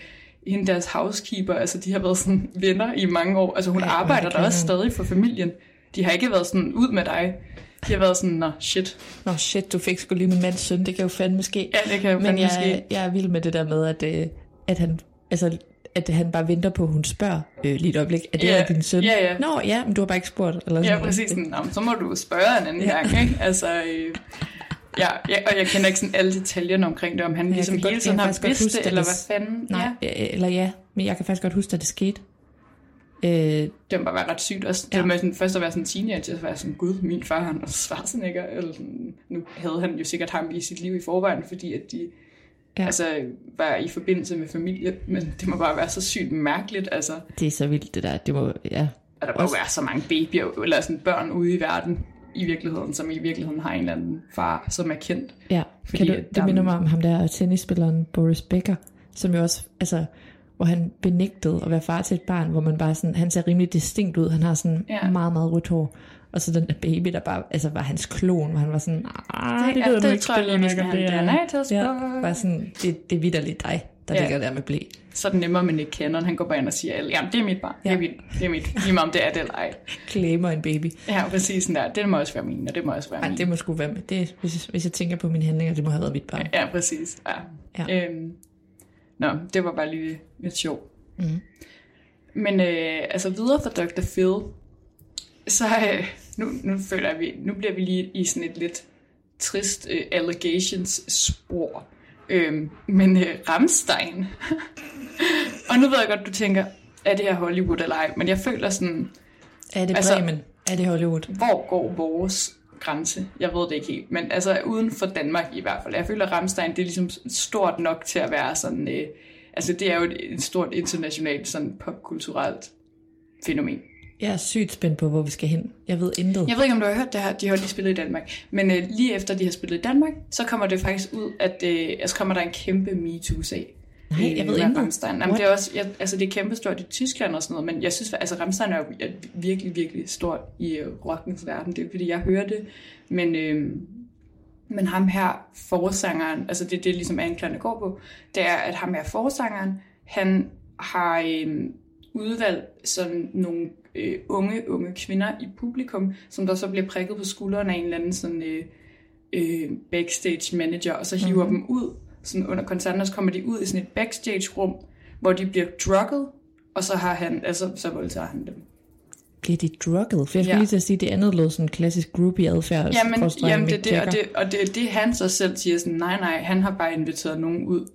hende deres housekeeper, altså de har været sådan venner i mange år. Altså hun
Ej,
arbejder der også stadig for familien. De har ikke været sådan, ud med dig. De har været sådan, nå shit.
Nå shit, du fik sgu lige min mands søn. Det kan jo fandme ske.
Ja, det kan jo
Men
fandme
jeg,
ske.
jeg er vild med det der med, at, øh, at han... Altså, at han bare venter på, at hun spørger øh, lige et øjeblik, er det
Ja,
er din søn?
ja, ja.
Nå, ja, men du har bare ikke spurgt. Eller sådan
Ja, præcis. Sådan, "Nå, så må du spørge en anden
Ja.
ja. gang, ikke? Altså, øh, Ja, ja, og jeg kender ikke sådan alle detaljerne omkring det, om han
Jeg
ligesom hele
jeg
tiden har vidst det, eller hvad fanden.
Nej,
Ja.
eller ja, men jeg kan faktisk godt huske, at det skete. Øh,
Det må bare være ret sygt også. Det
Ja.
ja. med sådan, først at være sådan en teenager, at være sådan, gud, min far han var Schwarzenegger, eller sådan, nu havde han jo sikkert ham i sit liv i forvejen, fordi at de
Ja.
altså, var i forbindelse med familie, men det må bare være så sygt mærkeligt, altså,
det er så vildt, det der. Det må, ja.
at der må
Også-
være så mange babyer, eller sådan børn ude i verden, i virkeligheden, som i virkeligheden har en eller anden far, som er kendt.
Ja,
Fordi
kan du, det
der-
minder mig om ham der tennisspilleren Boris Becker, som jo også, altså, hvor han benægtede at være far til et barn, hvor man bare sådan, han ser rimelig distinkt ud, han har sådan ja.
Ja.
meget, meget rødt hår, og så den der baby, der bare, altså var hans klon, hvor han var sådan,
Det-
det,
ja, det
ikke,
tror jeg lige, vi skal
ikke,
have en
det er-
DNA-test
Ja, bare sådan, det, det er vidderligt dig, der
Ja.
ligger der med blæ.
Så er det nemmere med Nick Cannon, han går bare ind og siger, jamen det er mit barn, det
Ja.
er mit, det er mit, lige om det er det eller ej.
Claimer en baby.
Ja, præcis sådan der, det må også være min, og det må også være
Ej,
min.
det må sgu være med. Det, hvis, hvis jeg tænker på mine handlinger, det må have været mit barn.
Ja, præcis. Ja.
Ja.
Øhm, nå, det var bare lige lidt sjovt. Mm. Men øh, altså videre fra Dr. Phil, så øh, nu, nu føler vi, nu bliver vi lige i sådan et lidt trist øh, allegations spor. Øhm, men øh, Ramstein, og nu ved jeg godt, du tænker, er det her Hollywood eller ej? Men jeg føler sådan,
Er det
Altså-
Bremen? Er det Hollywood?
hvor går vores grænse? Jeg ved det ikke helt, men altså uden for Danmark i hvert fald. Jeg føler, at Ramstein det er ligesom stort nok til at være sådan... Øh, altså det er jo et, et stort internationalt sådan popkulturelt fænomen.
Jeg er sygt spændt på, hvor vi skal hen. Jeg ved intet.
Jeg ved ikke, om du har hørt det her. De har lige spillet i Danmark. Men øh, lige efter de har spillet i Danmark, så kommer det faktisk ud, at øh, altså kommer der en kæmpe MeToo-sag.
Nej, jeg ved intet.
Rammstein. Jamen, det er også, jeg, altså det er kæmpestort i Tyskland og sådan noget, men jeg synes, altså Rammstein er jo virkelig, virkelig stort i øh, rockens verden. Det er fordi, jeg hører det, men, øh, men ham her, forsangeren, altså det er det, ligesom anklagerne går på, det er, at ham her, forsangeren, han har øh, udvalgt sådan nogle øh, unge, unge kvinder i publikum, som der så bliver prikket på skulderen af en eller anden sådan øh, øh, backstage manager, og så hiver mm-hmm. dem ud, sådan under koncerten, og så kommer de ud i sådan et backstage rum, hvor de bliver drugget, og så har han, altså så voldtager han dem.
Bliver de drugget? For jeg skulle
Ja.
lige til at sige, det andet lød sådan klassisk groupie-adfærd.
Jamen, jamen det, det, og, det, og det, det han så selv siger sådan, nej, nej, han har bare inviteret nogen ud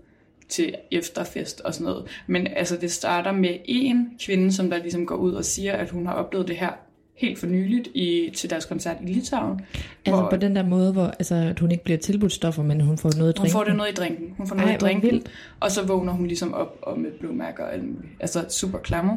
til efterfest og sådan noget. Men altså, det starter med en kvinde, som der ligesom går ud og siger, at hun har oplevet det her helt for nyligt i, til deres koncert i Litauen.
Altså
hvor
på den der måde, hvor altså, at hun ikke bliver tilbudt stoffer, men hun får noget at
hun
drikke.
får det noget i drinken. Hun får noget
Ej,
i drinken,
vildt.
og så vågner hun ligesom op og med blodmærker og alt muligt. Altså super klammer.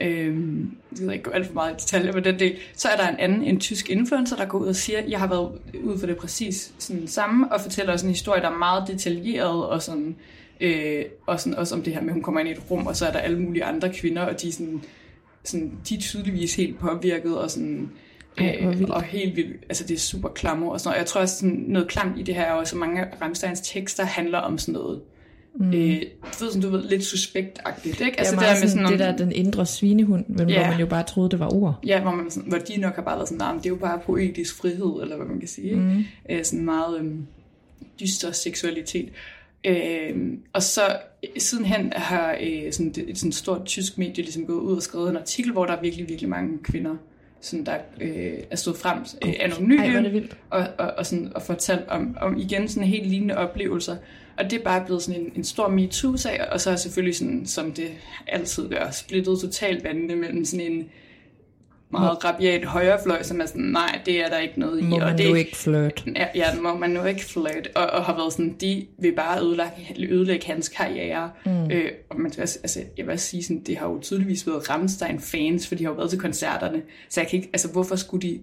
Øhm, jeg ved ikke gå alt for meget i detaljer på den del. Så er der en anden, en tysk influencer, der går ud og siger, jeg har været ude for det præcis sådan samme, og fortæller sådan en historie, der er meget detaljeret, og sådan, øh, og sådan også om det her med, at hun kommer ind i et rum, og så er der alle mulige andre kvinder, og de er, sådan, sådan, de er tydeligvis helt påvirket, og sådan,
Ej,
øh, og helt vildt, altså det er super klammer og sådan noget. Jeg tror også, sådan noget klamt i det her, er også, at mange af Rammsteins tekster handler om sådan noget, mm. øh, du ved, sådan, du ved, lidt suspektagtigt, ikke?
Altså, det, er
der
meget sådan, det der, den indre svinehund, men
Ja.
hvor man jo bare troede, det var ord.
Ja, hvor, man sådan, hvor de nok har bare været sådan, nah, det er jo bare poetisk frihed, eller hvad man kan sige.
Mhm.
Mm. Øh, sådan meget øhm, dyster seksualitet. Øh, og så øh, sidenhen har øh, sådan, det, et sådan stort tysk medie ligesom gået ud og skrevet en artikel, hvor der er virkelig, virkelig mange kvinder, sådan, der øh, er stået frem øh, anonymt
Ej,
og, og, og, sådan, og fortalt om, om igen sådan helt lignende oplevelser. Og det er bare blevet sådan en, en stor MeToo-sag, og så er selvfølgelig sådan, som det altid gør, splittet totalt vandene mellem sådan en meget rabiat højrefløj, som er sådan, nej, det er der ikke noget i.
Må
og
man
det,
jo ikke flirt.
Ja, ja, må man nu ikke flirt, og, og har været sådan, de vil bare ødelægge, ødelægge hans karriere. Mm. Øh, og man altså, jeg vil også sige sådan, det har jo tydeligvis været Rammstein-fans, for de har jo været til koncerterne, så jeg kan ikke, altså hvorfor skulle de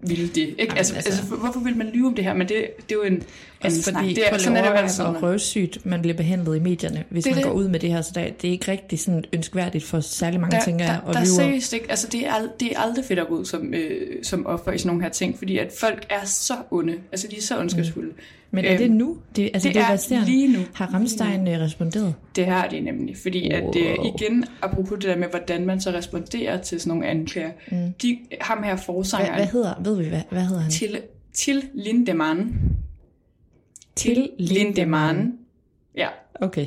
ville det? Ikke?
Jamen,
altså,
altså-
altså, hvorfor vil man lyve om det her? Men det, det er jo en anden
Altså
snak.
fordi,
Det er, sådan er det jo altid.
og røvsygt, man bliver behandlet i medierne, hvis
Det
man
det.
går ud med det her. Så der, det er ikke rigtig sådan ønskværdigt for særlig mange,
der,
tænker jeg,
der,
at
der er seriøst ikke, altså det er, ald- det er aldrig fedt at gå ud som, øh, som offer i sådan nogle her ting, fordi at folk er så onde, altså de er så ondskabsfulde.
Men er det
Øhm,
nu? Det, altså,
det
det, er resterende.
lige nu.
Har Rammstein øh, responderet?
Det har det nemlig, fordi at
Wow.
igen, apropos det der med, hvordan man så responderer til sådan nogle anklager, mm. de, ham her
Hvad,
forsangeren,
hvad hedder, ved vi, hvad, hvad hedder han?
til, til Lindemann,
Til
Lindemann, ja,
Okay.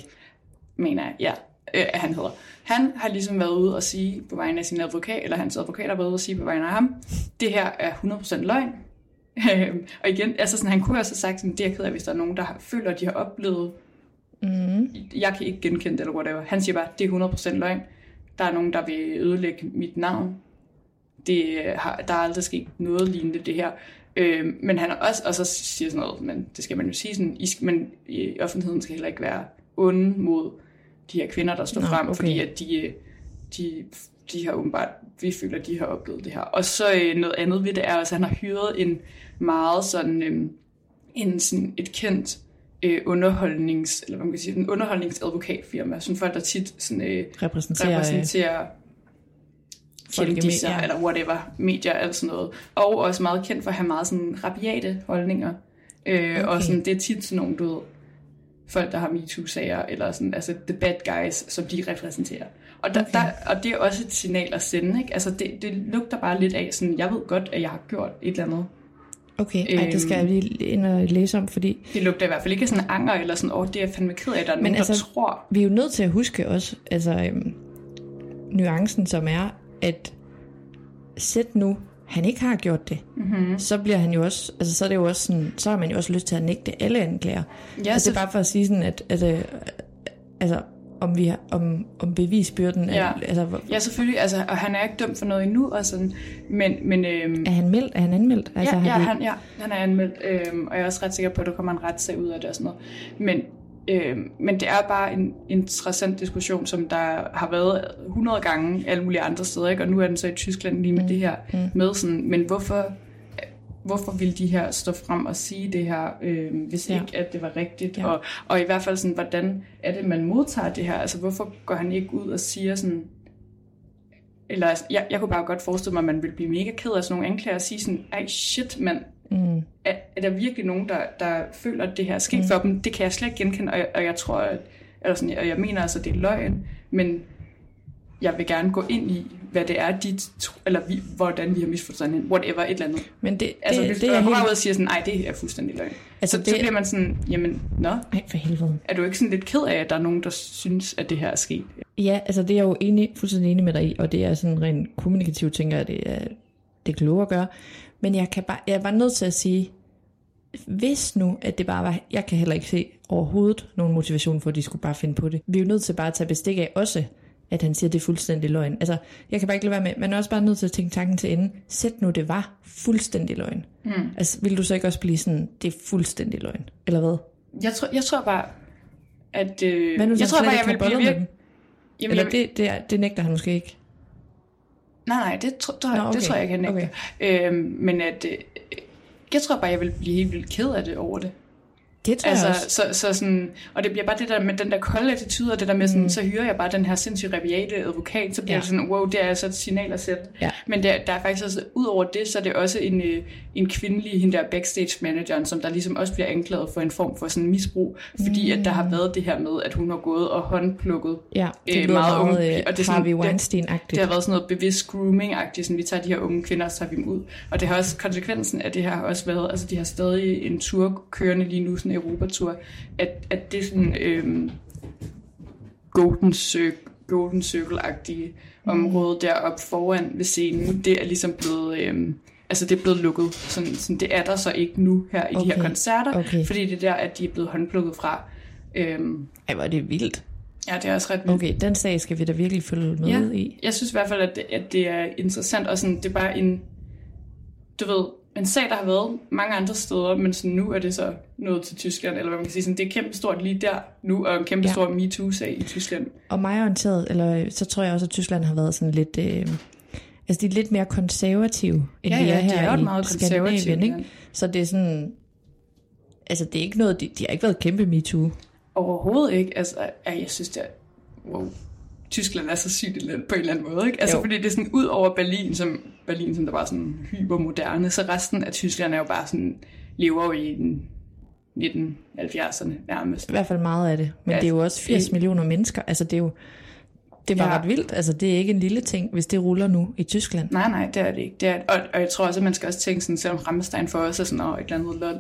mener jeg, ja, øh, at han hedder. Han har ligesom været ude og sige på vegne af sin advokat, eller hans advokat har været ude og sige på vegne af ham, det her er 100% løgn. Øhm, og igen, altså sådan, han kunne også have sagt, sådan, det er ked af, hvis der er nogen, der føler, at de har oplevet,
Mm.
jeg kan ikke genkende det, eller whatever. Han siger bare, det er 100% løgn. Der er nogen, der vil ødelægge mit navn. Det har, der er aldrig sket noget lignende det her. Øh, men han er også, og så siger sådan noget, men det skal man jo sige sådan, I, men i offentligheden skal heller ikke være onde mod de her kvinder, der står
Nå,
frem,
okay.
fordi at de, øh, de, de har åbenbart, vi føler, de har oplevet det her. Og så øh, noget andet ved det er også, at han har hyret en meget sådan, øh, en, sådan et kendt øh, underholdnings, eller hvad man kan sige, en underholdningsadvokatfirma, sådan folk, der tit sådan, øh,
Repræsenterer,
repræsenterer
folk i
kendisser,
medier.
eller whatever, medier, eller sådan noget. Og også meget kendt for at have meget sådan rabiate holdninger. Øh, okay. Og sådan, det er tit sådan nogle, du ved, folk, der har MeToo-sager, eller sådan, altså the bad guys, som de repræsenterer. Og, der, okay. der, og det er også et signal at sende, ikke? Altså, det, det lugter bare lidt af sådan, jeg ved godt, at jeg har gjort et eller andet.
Okay, ej, det skal jeg lige ind og læse om, fordi
Det lugter i hvert fald ikke sådan anger, eller sådan, åh, oh, det er jeg fandme ked af, at der er nogen,
altså-
der tror.
vi er jo nødt til at huske også, altså øhm, nuancen som er, at sæt nu, han ikke har gjort det, mm-hmm. så bliver han jo også, altså så er det jo også sådan, så har man jo også lyst til at nægte alle anklager.
Ja,
altså det er bare for at sige sådan, at, at øh, altså om vi om, om bevisbyrden,
Ja.
er, altså hvor-
Ja, selvfølgelig, altså, og han er ikke dømt for noget endnu, og sådan, men, men øhm,
er han meldt, er han anmeldt? Altså,
ja, ja,
har de,
han, ja, han er anmeldt, øhm, og jeg er også ret sikker på, at der kommer en retssag ud af det og sådan noget. Men, øhm, men det er bare en interessant diskussion, som der har været 100 gange alle mulige andre steder, ikke? og nu er den så i Tyskland lige med mm. det her mm. med sådan, men hvorfor, hvorfor vil de her stå frem og sige det her, øh, hvis Ja. ikke at det var rigtigt,
Ja.
ja. og, og i hvert fald sådan, hvordan er det, man modtager det her, altså hvorfor går han ikke ud og siger sådan, eller altså, jeg, jeg kunne bare godt forestille mig, at man ville blive mega ked af sådan nogle anklager og sige sådan, ej shit mand,
mm,
er, er der virkelig nogen, der, der føler, at det her er sket mm. for dem? Det kan jeg slet ikke genkende, og jeg, og jeg tror, at, eller sådan, og jeg mener altså, at det er løgn, men jeg vil gerne gå ind i, hvad det er, de, eller vi, hvordan vi har misforstået hinanden, whatever, et eller andet.
men det,
Altså,
det,
hvis
det
du
helt...
ud og siger sådan, nej, det er fuldstændig løgn.
Altså,
så,
det-
så bliver man sådan, jamen, nå,
Ej, for helvede.
er du ikke sådan lidt ked af, at der er nogen, der synes, at det her er sket?
Ja, altså det er jeg jo enig, fuldstændig enig med dig i, og det er sådan rent kommunikativt, tænker jeg, det er, det er kloge at gøre. Men jeg, kan bare, jeg bare nødt til at sige, hvis nu, at det bare var, jeg kan heller ikke se overhovedet nogen motivation for, at de skulle bare finde på det. Vi er jo nødt til bare at tage bestik af også, at han siger, at det er fuldstændig løgn. Altså, jeg kan bare ikke lade være med, man er også bare nødt til at tænke tanken til ende. Sæt nu, det var fuldstændig løgn. Mm. Altså, vil du så ikke også blive sådan, det er fuldstændig løgn? Eller hvad?
Jeg tror, jeg tror bare, at... Øh,
Hvad nu,
jeg tror bare, jeg vil blive
dem?
Jamen,
Eller
jeg,
det, det, er, det nægter han måske ikke.
Nej, nej, det, tror, det,
Nå,
okay. det tror jeg ikke, han nægter. Okay. Øhm, men at, øh, jeg tror bare, jeg vil blive helt vildt ked af det over det.
Det tror jeg også.
Altså, så, så sådan, og det bliver bare det der med den der kolde attitude, og det der med sådan, mm. så hyrer jeg bare den her sindssygt rabiate advokat, så bliver
Ja.
det sådan, wow, det er altså et signal at sætte.
Ja.
Men der, der er faktisk også, ud over det, så er det også en, øh, en kvindelig, hende der backstage manageren, som der ligesom også bliver anklaget for en form for sådan misbrug, fordi mm. at der har været det her med, at hun har gået og håndplukket
Ja, det
øh, meget unge
meget øh,
og det er sådan- det- det har været sådan noget bevidst grooming-agtigt, sådan vi tager de her unge kvinder, og så tager vi dem ud. Og det har også, konsekvensen af det her har også været, altså de har stadig en tur kørende lige nu, sådan en Europatur, at, at det er sådan øhm, golden, Circle, golden Circle-agtige område deroppe foran ved scenen, det er ligesom blevet... Øhm, Altså det er blevet lukket. Sådan, sådan, det er der så ikke nu her i okay. de her koncerter,
okay.
fordi det er der, at de er blevet håndplukket fra. Øhm,
Ej, hvor er det vildt.
ja, det er også ret vildt.
Okay, den sag skal vi da virkelig følge med
Ja,
i.
jeg synes i hvert fald, at det, at det er interessant, og sådan, det er bare en, du ved, en sag, der har været mange andre steder, men sådan nu er det så nået til Tyskland, eller hvad man kan sige, sådan, det er kæmpe stort lige der nu, og en kæmpe
Ja.
stor MeToo-sag i Tyskland.
Og mig orienteret, eller så tror jeg også, at Tyskland har været sådan lidt... Øh, altså, de er lidt mere konservative, end
Ja,
vi
ja,
er
de
her
er jo et
i
meget
Skandinavien, ikke? Så det er sådan... Altså, det er ikke noget... De, de har ikke været kæmpe MeToo.
Overhovedet ikke, altså, ja, jeg synes, det er, wow, Tyskland er så sygt et land på en eller anden måde, ikke? Altså,
Jo.
fordi det er sådan, ud over Berlin, som, Berlin, som der var sådan hypermoderne, så resten af Tyskland er jo bare sådan, lever jo i den 1970'erne nærmest.
I hvert fald meget af det. Men
Ja,
det er jo også 80
det-
millioner mennesker. Altså, det er jo... Det var
Ja.
ret vildt. Altså, det er ikke en lille ting, hvis det ruller nu i Tyskland.
Nej, nej, det er det ikke. Det er, og, og jeg tror også, at man skal også tænke sådan, selvom Rammstein for os er sådan, åh, et eller andet lol,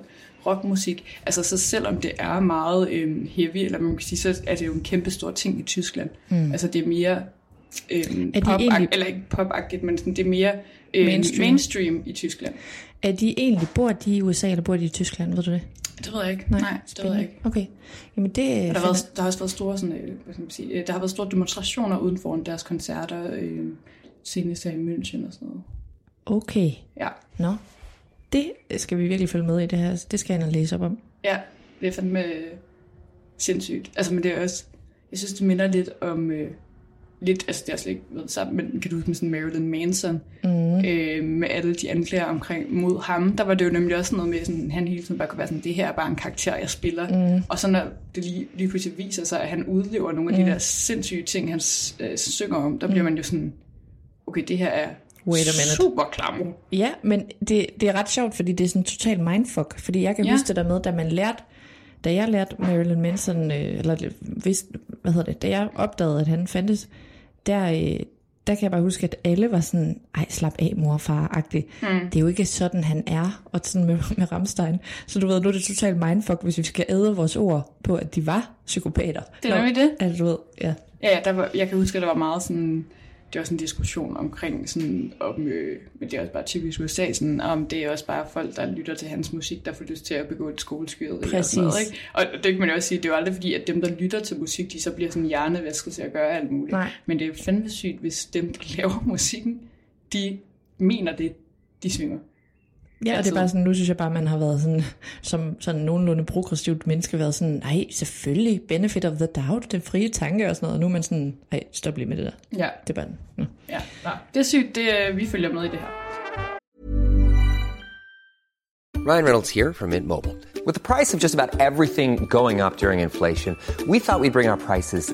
rockmusik, altså så selvom det er meget øhm, heavy, eller man kan sige, så er det jo en kæmpe stor ting i Tyskland. Mm. Altså det er mere øhm,
Er
pop
egentlig-
eller ikke popagtigt, men sådan, det er mere øh,
Mainstream.
mainstream. i Tyskland.
Er de egentlig, bor de i USA, eller bor de i Tyskland, ved du det?
Det ved jeg ikke. Nej, Nej det ved jeg ikke.
Okay. Jamen det...
Der har,
finder-
været, der har også været store, sådan, øh, hvad skal man sige, øh, der har været store demonstrationer uden for deres koncerter, øh, senest her i München og sådan noget.
Okay.
Ja.
Nå. Det skal vi virkelig følge med i det her. Det skal jeg ind og læse op om.
Ja, det er fandme øh, sindssygt. Altså, men det er også, jeg synes, det minder lidt om, øh, lidt, altså det har slet ikke været sammen, men kan du huske med sådan Marilyn Manson, mm. øh, med alle de anklager omkring mod ham, der var det jo nemlig også noget med, sådan, han hele tiden bare kunne være sådan, det her er bare en karakter, jeg spiller. Mm. Og så når det lige, lige pludselig viser sig, at han udlever nogle af de der sindssyge ting, han øh, synger om, der bliver man jo sådan, okay, det her er
Wait a minute.
super klammer.
Ja, men det, det er ret sjovt, fordi det er sådan total mindfuck. Fordi jeg kan
Ja.
huske det der med, da man lærte, da jeg lærte Marilyn Manson, øh, eller vidste, hvad hedder det, da jeg opdagede, at han fandtes, der, øh, der kan jeg bare huske, at alle var sådan, ej, slap af, mor og far-agtig. Mm. Det er jo ikke sådan, han er, og sådan med, med Ramstein. Så du ved, nu er det totalt mindfuck, hvis vi skal æde vores ord på, at de var psykopater.
Det er nemlig det.
Altså, du ved, ja.
Ja, ja, der var, jeg kan huske, at der var meget sådan, det var sådan en diskussion omkring sådan, om, øh, men det er også bare typisk USA, sådan, om det er også bare folk, der lytter til hans musik, der får lyst til at begå et skoleskyderi. Og, sådan noget,
Præcis.
ikke? og det kan man jo også sige, det er jo aldrig fordi, at dem, der lytter til musik, de så bliver sådan hjernevasket til at gøre alt muligt.
Nej.
Men det er fandme sygt, hvis dem, der laver musikken, de mener det, de synger.
Ja, og det
Altid.
er bare sådan, nu synes jeg bare, man har været sådan, som sådan nogenlunde progressivt menneske, været sådan, nej, selvfølgelig, benefit of the doubt, den frie tanke og sådan noget, og nu er man sådan, nej, stop lige med det der.
Ja,
Det er bare, nå.
ja. Nej, det er sygt, det, øh, vi følger med i det her.
Ryan Reynolds here from Mint Mobile. With the price of just about everything going up during inflation, we thought we'd bring our prices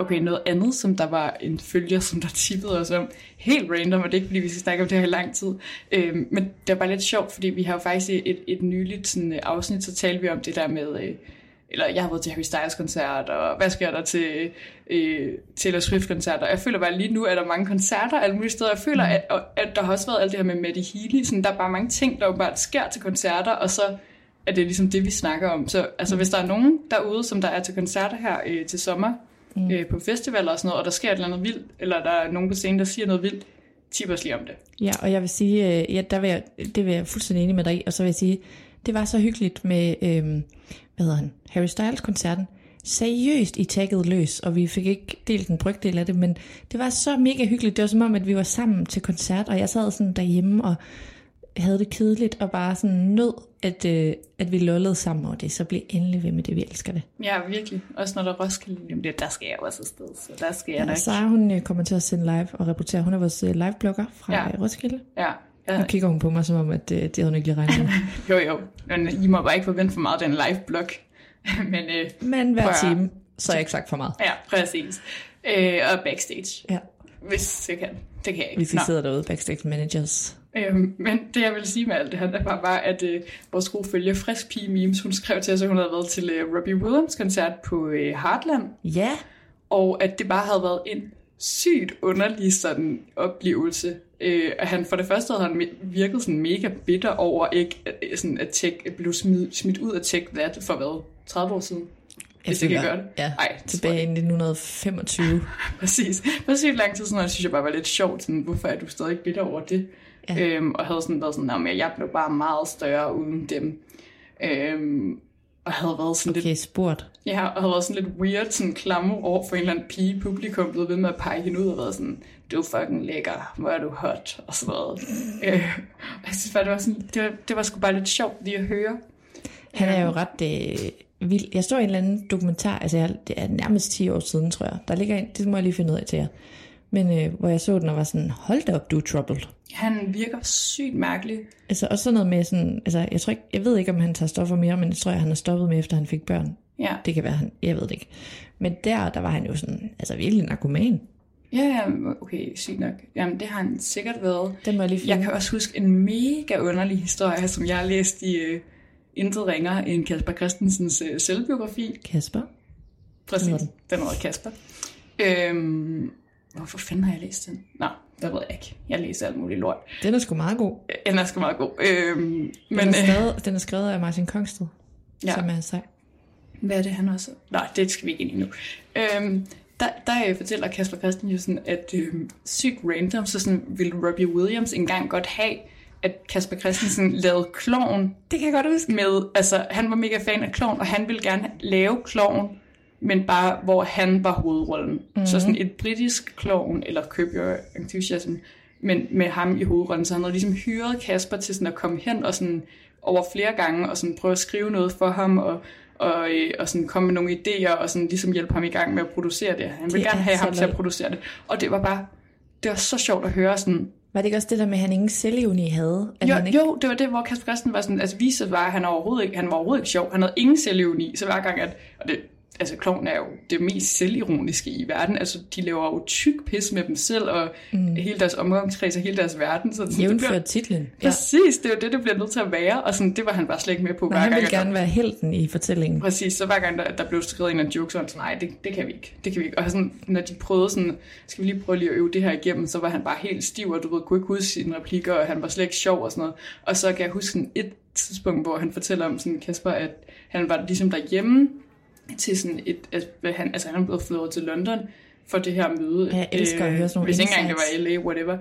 Okay, noget andet, som der var en følger, som der tippede os om, helt random, og det er ikke fordi, vi skal snakke om det her i lang tid, øhm, men det er bare lidt sjovt, fordi vi har jo faktisk i et, et nyligt sådan, øh, afsnit, så talte vi om det der med, øh, eller jeg har været til Harry Styles koncert, og hvad sker der til øh, Taylor Swift koncert, og jeg føler bare lige nu, at der er mange koncerter alle mulige steder, jeg føler, at, og, at der har også været alt det her med Maddie Healy, sådan, der er bare mange ting, der jo bare sker til koncerter, og så er det ligesom det, vi snakker om. Så altså, hvis der er nogen derude, som der er til koncerter her øh, til sommer, mm. øh, på festivaler og sådan noget, og der sker et eller andet vildt, eller der er nogen på scenen, der siger noget vildt, tip os lige om det.
Ja, og jeg vil sige, øh, ja, der vil jeg, det vil jeg fuldstændig enig med dig i, og så vil jeg sige, det var så hyggeligt med, øh, hvad hedder han, Harry Styles koncerten. Seriøst i tagget løs, og vi fik ikke delt en brygdel af det, men det var så mega hyggeligt. Det var som om, at vi var sammen til koncert, og jeg sad sådan derhjemme og havde det kedeligt, og bare sådan nød, at, øh, at vi lollede sammen over det, så bliv endelig ved med det, vi elsker det.
Ja, virkelig. Også når der er Roskilde om det, der skal jeg også afsted, så der skal jeg
Ja,
nok.
Sara, hun øh, kommer til at sende live og rapportere. Hun er vores øh, live-blogger fra
Ja.
ja. Roskilde.
Ja, ja.
Nu kigger hun på mig, som om, at øh, det havde hun ikke lige regnet med.
Jo, jo. Men I må bare ikke forvente for meget den live blog. Men, øh,
Men hver
prøv at-
time, så har jeg ikke sagt for meget.
Ja, præcis. Øh, og backstage,
Ja.
hvis jeg kan. Det kan jeg ikke.
Hvis vi
Nå.
sidder derude, backstage managers.
Øhm, men det jeg vil sige med alt det her, det var bare, at øh, vores gode følge Frisk Pige Memes, hun skrev til os, at hun havde været til øh, Robbie Williams koncert på øh, Heartland,
Ja,
og at det bare havde været en sygt underlig sådan oplevelse. Øh, at han for det første havde han virket sådan mega bitter over ikke øh, sådan at tech, blev smidt, smidt ud af Tech That for hvad, 30 år siden? hvis jeg kan gøre det.
Ja,
Ej,
tilbage i 1925.
Præcis. Sygt lang tid siden, og det synes jeg bare var lidt sjovt, sådan, hvorfor er du stadig bitter over det?
Ja.
Øhm, og havde sådan været sådan, at jeg blev bare meget større uden dem. Øhm, og havde været sådan
Okay,
lidt,
spurgt.
ja, og havde været sådan lidt weird, sådan klamme over for en eller anden pige publikum, blev ved med at pege hende ud og været sådan, du er fucking lækker, hvor er du hot, og sådan noget. øh, og jeg synes bare, det var, sådan, det var, det var sgu bare lidt sjovt lige at høre.
Han er jo ret øh, vild. Jeg så en eller anden dokumentar, altså jeg, det er nærmest 10 år siden, tror jeg. Der ligger en, det må jeg lige finde ud af til jer. Men øh, hvor jeg så den og var sådan, hold da op, du er troubled.
Han virker sygt mærkelig.
Altså også sådan noget med sådan, altså jeg tror ikke, jeg ved ikke, om han tager stoffer mere, men det tror jeg, han har stoppet med, efter han fik børn.
Ja.
Det kan være, han, jeg ved det ikke. Men der, der var han jo sådan, altså virkelig narkoman.
Ja, ja, okay, sygt nok. Jamen, det har han sikkert været.
Den må jeg lige finde.
Jeg kan også huske en mega underlig historie, som jeg har læst i uh, Intet ringer end Kasper Christensens uh, selvbiografi.
Kasper.
Præcis, den hedder Kasper. Øhm, hvorfor fanden har jeg læst den? Nå, det ved jeg ikke. Jeg læser alt muligt lort.
Den er sgu meget god.
Den er sgu meget god. Øhm,
men den, er
øh,
skrevet, den er skrevet af Martin Kongsted,
Ja.
som er sej.
Hvad er det, han også? Nej, det skal vi ikke ind i nu. Øhm, der, der øh, fortæller Kasper Christensen, at øh, sygt random, så sådan ville Robbie Williams engang godt have, at Kasper Christensen lavede klovn
Det kan jeg godt huske.
med, altså han var mega fan af klovn, og han ville gerne lave klovn, men bare hvor han var hovedrollen.
Mhm.
Mm. Så sådan et britisk klovn, eller Curb Your Enthusiasm, men med ham i hovedrollen. Så han havde ligesom hyret Kasper til sådan at komme hen og sådan over flere gange, og sådan prøve at skrive noget for ham, og, og, øh, og sådan komme med nogle idéer, og sådan ligesom hjælpe ham i gang med at producere det. Han ville
Det
gerne
er
have ham til at producere det. Og det var bare, det var så sjovt at høre sådan,
Var det ikke også det der med, at han ingen selvevni havde? At
jo,
han ikke...
jo, det var det, hvor Kasper Christen var sådan, altså viste var, at han overhovedet ikke, han var overhovedet ikke sjov. Han havde ingen selvironi, så hver gang, at, og det, altså kloven er jo det mest selvironiske i verden. Altså, de laver jo tyk pis med dem selv, og mm. hele deres omgangskreds og hele deres verden. Så sådan, det
Jævnfør
bliver,
titlen. Ja.
præcis, det er jo det, det bliver nødt til at være, og sådan, det var han bare slet ikke med på. Hver
han ville
at der-
gerne være helten i fortællingen.
Præcis, så hver gang der, der blev skrevet en af jokes, så han sådan, nej, det, det kan vi ikke, det kan vi ikke. Og sådan, når de prøvede sådan, skal vi lige prøve lige at øve det her igennem, så var han bare helt stiv, og du ved, kunne ikke huske sine replikker, og han var slet ikke sjov og sådan noget. Og så kan jeg huske sådan et tidspunkt, hvor han fortæller om sådan, Kasper, at han var ligesom derhjemme til sådan et, at han, altså han er blevet flyttet til London for det her møde.
Jeg elsker at høre sådan nogle
Hvis ikke engang det var LA, whatever.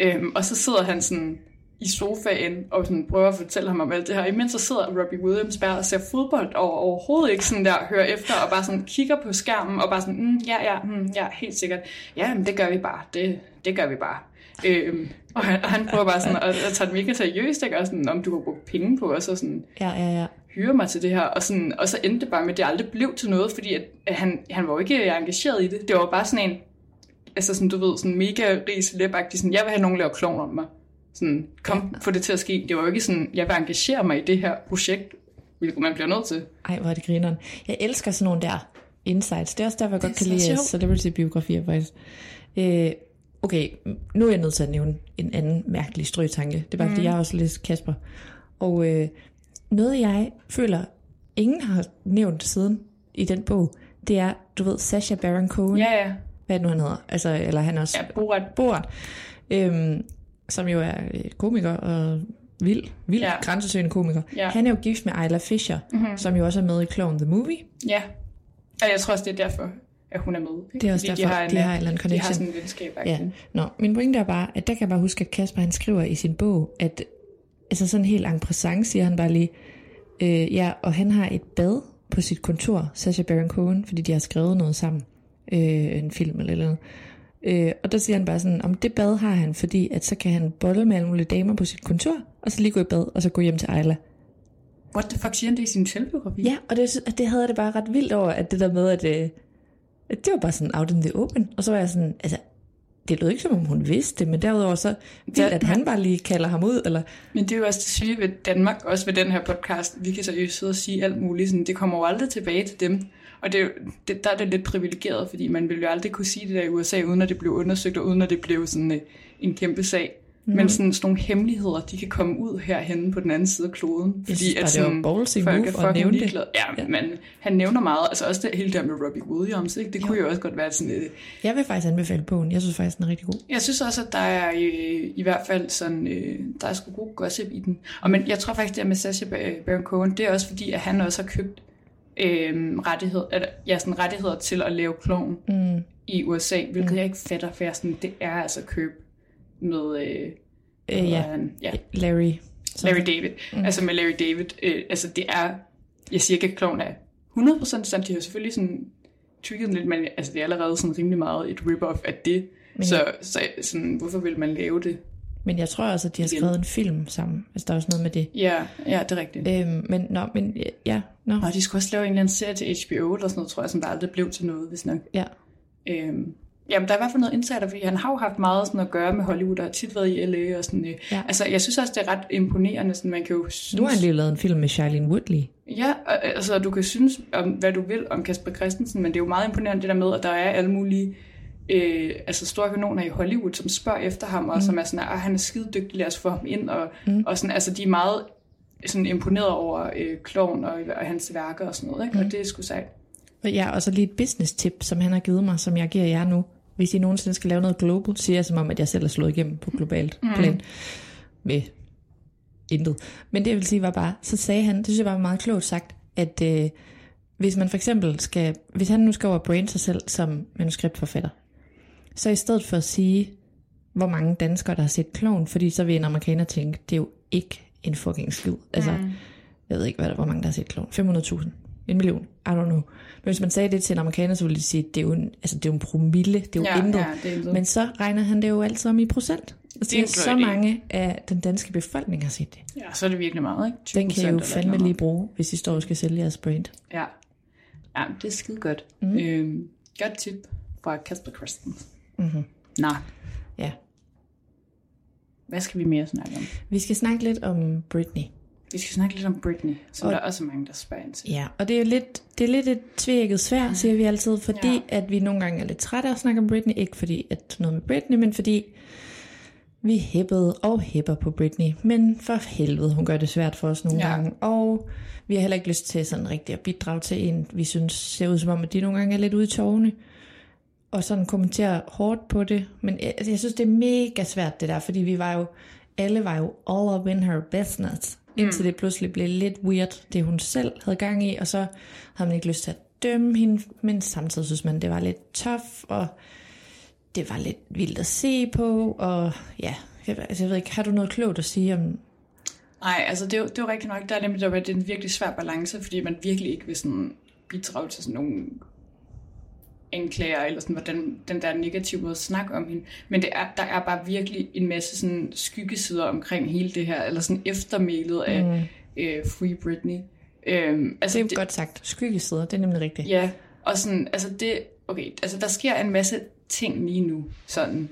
Øhm, og så sidder han sådan i sofaen og sådan prøver at fortælle ham om alt det her. Imens så sidder Robbie Williams bare og ser fodbold og overhovedet ikke sådan der hører efter og bare sådan kigger på skærmen og bare sådan, mm, ja, ja, mm, ja, helt sikkert. Ja, men det gør vi bare. Det, det gør vi bare. Øhm, og, han, og han prøver bare sådan at, at tage det mega seriøst, ikke? Og sådan, om du har brugt penge på, og så sådan,
Ja, ja, ja.
Hyre mig til det her, og, sådan, og så endte det bare med, at det aldrig blev til noget, fordi at, at han, han var jo ikke engageret i det. Det var bare sådan en, altså sådan, du ved, sådan mega rig celebagtig, sådan, jeg vil have nogen lave klovn om mig. Sådan, kom, få det til at ske. Det var jo ikke sådan, jeg vil engagere mig i det her projekt, hvilket man bliver nødt til.
Ej, hvor er det grineren. Jeg elsker sådan nogle der insights. Det er også derfor, jeg godt kan lide
sjovt.
celebrity-biografier, faktisk. Øh, okay, nu er jeg nødt til at nævne en anden mærkelig strøtanke. Det er bare, mm. fordi jeg har også læst Kasper. Og øh, noget, jeg føler, ingen har nævnt siden i den bog, det er, du ved, Sacha Baron Cohen.
Ja, ja.
Hvad nu, han hedder? Altså, eller han også...
Ja, Borat.
Borat. Øhm, som jo er øh, komiker og vild, vild
Ja.
grænsesøgende komiker.
Ja.
Han er jo gift med Isla Fisher, mm-hmm. som jo også er med i Clown the Movie.
Ja. Og jeg tror også, det er derfor, at hun er med. Ikke?
Det er også
Fordi
derfor, de har en eller anden
De har
connection.
sådan en venskab.
Ja. Nå, min pointe er bare, at der kan jeg bare huske, at Kasper han skriver i sin bog, at altså sådan helt en présent, siger han bare lige, øh, ja, og han har et bad på sit kontor, Sacha Baron Cohen, fordi de har skrevet noget sammen, øh, en film eller noget. Øh, og der siger han bare sådan, om det bad har han, fordi at så kan han bolle med alle mulige damer på sit kontor, og så lige gå i bad, og så gå hjem til Ejla.
What the fuck siger han det i sin selvbiografi?
Ja, og det, det havde jeg det bare ret vildt over, at det der med, at, øh, at det var bare sådan out in the open. Og så var jeg sådan, altså, det lød ikke som om hun vidste det, men derudover så vildt, at han bare lige kalder ham ud, eller
Men det er jo også det syge ved Danmark, også ved den her podcast. Vi kan seriøst sidde og sige alt muligt. Sådan, det kommer jo aldrig tilbage til dem. Og det, det, der er det lidt privilegeret, fordi man ville jo aldrig kunne sige det der i USA, uden at det blev undersøgt, og uden at det blev sådan øh, en kæmpe sag. Mm. Men sådan, sådan nogle hemmeligheder, de kan komme ud herhenne på den anden side af kloden. Fordi
synes
at
det var
sådan, folk er fucking ligeglade. Ja, ja, men han nævner meget. Altså også det hele der med Robbie Williams. Ikke? Det kunne jo også godt være sådan lidt...
jeg vil faktisk anbefale bogen. Jeg synes faktisk, den er rigtig god.
Jeg synes også, at der er øh, i hvert fald sådan, øh, der er sgu god gossip i den. Og men jeg tror faktisk, det er med Sacha Ba- Baron Cohen, det er også fordi, at han også har købt øh, rettighed, eller, ja, sådan rettigheder til at lave klovn mm. i USA, hvilket mm. jeg ikke fatter, for jeg sådan, det er altså køb med, øh,
Øh, ja.
han? ja,
Larry.
Larry David. Mm. Altså med Larry David, øh, altså det er, jeg siger ikke, at kloven er 100% sandt, de har selvfølgelig sådan tweaked lidt, men altså det er allerede sådan rimelig meget et rip-off af det.
Men
så, så sådan, hvorfor vil man lave det?
Men jeg tror også, at de har skrevet en film sammen, hvis der er også noget med det.
Ja, ja, det er rigtigt.
Øhm, men, nå, men ja, nå.
Og de skulle også lave en eller anden serie til HBO eller sådan noget, tror jeg, som der aldrig blev til noget, hvis nok.
Ja.
Øhm, jamen, der er i hvert fald noget insider, fordi han har jo haft meget sådan at gøre med Hollywood, og har tit været i LA og sådan. Øh.
Ja.
Altså, jeg synes også, det er ret imponerende, sådan man kan jo synes...
Nu har han lige lavet en film med Charlene Woodley.
Ja, og, altså du kan synes om, hvad du vil om Kasper Christensen, men det er jo meget imponerende det der med, at der er alle mulige øh, altså store kanoner i Hollywood, som spørger efter ham, og mm. som er sådan, at han er skide dygtig, lad os få ham ind, og, mm. og sådan, altså de er meget sådan imponeret over øh, kloven og, og hans værker og sådan noget, ikke? Mm. og det er sgu sejt.
Ja, og så lige et business tip, som han har givet mig, som jeg giver jer nu. Hvis I nogensinde skal lave noget global, siger jeg som om, at jeg selv er slået igennem på globalt mm. plan. Med intet. Men det jeg vil sige var bare, så sagde han, det synes jeg bare var meget klogt sagt, at øh, hvis man for eksempel skal, hvis han nu skal over brand sig selv som manuskriptforfatter, så i stedet for at sige, hvor mange danskere, der har set kloven, fordi så vil en amerikaner tænke, det er jo ikke en fucking skid. Altså, mm. jeg ved ikke, hvad der, hvor mange der har set kloven. 500.000. En million. I don't know. Men hvis man sagde det til en amerikaner, så ville de sige, det er jo en, altså, det er jo en promille. Det er jo
Ja,
intet.
ja, det er intet.
Men så regner han det jo altid om i procent. Og
Det er en
siger, så mange af den danske befolkning har set det.
Ja, så er det virkelig meget, ikke?
Den kan I
20%
jo fandme lige bruge, hvis I står og skal sælge jeres brand.
Ja. ja, det er skide godt. Mm. Øhm, godt tip fra Kasper Christensen. Mm-hmm. Nå,
Ja.
hvad skal vi mere snakke om?
Vi skal snakke lidt om Britney.
Vi skal snakke lidt om Britney, som
Og-
der er også mange, der spørger ind til.
Ja, og det er jo lidt, det er lidt et tvækket svær, siger vi altid, fordi
Ja.
at vi nogle gange er lidt trætte af at snakke om Britney. Ikke fordi at noget med Britney, men fordi vi hæppede og hæpper på Britney. Men for helvede, hun gør det svært for os nogle
ja.
gange. Og vi har heller ikke lyst til sådan rigtig at bidrage til en, vi synes ser ud som om, at de nogle gange er lidt ude i tårne. Og sådan kommentere hårdt på det. Men jeg, altså, jeg synes, det er mega svært det der, fordi vi var jo, alle var jo all up in her business. Indtil det pludselig blev lidt weird, det hun selv havde gang i, og så havde man ikke lyst til at dømme hende, men samtidig synes man, det var lidt tough, og det var lidt vildt at se på, og ja, jeg, altså, jeg ved ikke, har du noget klogt at sige om...
Nej, altså det er, jo, det er jo rigtigt nok. Der er nemlig der, det er en virkelig svær balance, fordi man virkelig ikke vil sådan bidrage til sådan nogle anklager, eller sådan, hvordan den der negative måde at snakke om hende. Men det er, der er bare virkelig en masse sådan skyggesider omkring hele det her, eller sådan eftermælet af mm. øh, Free Britney. Øhm, altså
Det er jo godt sagt, skyggesider, det er nemlig rigtigt.
Ja, og sådan, altså det, okay, altså der sker en masse ting lige nu, sådan,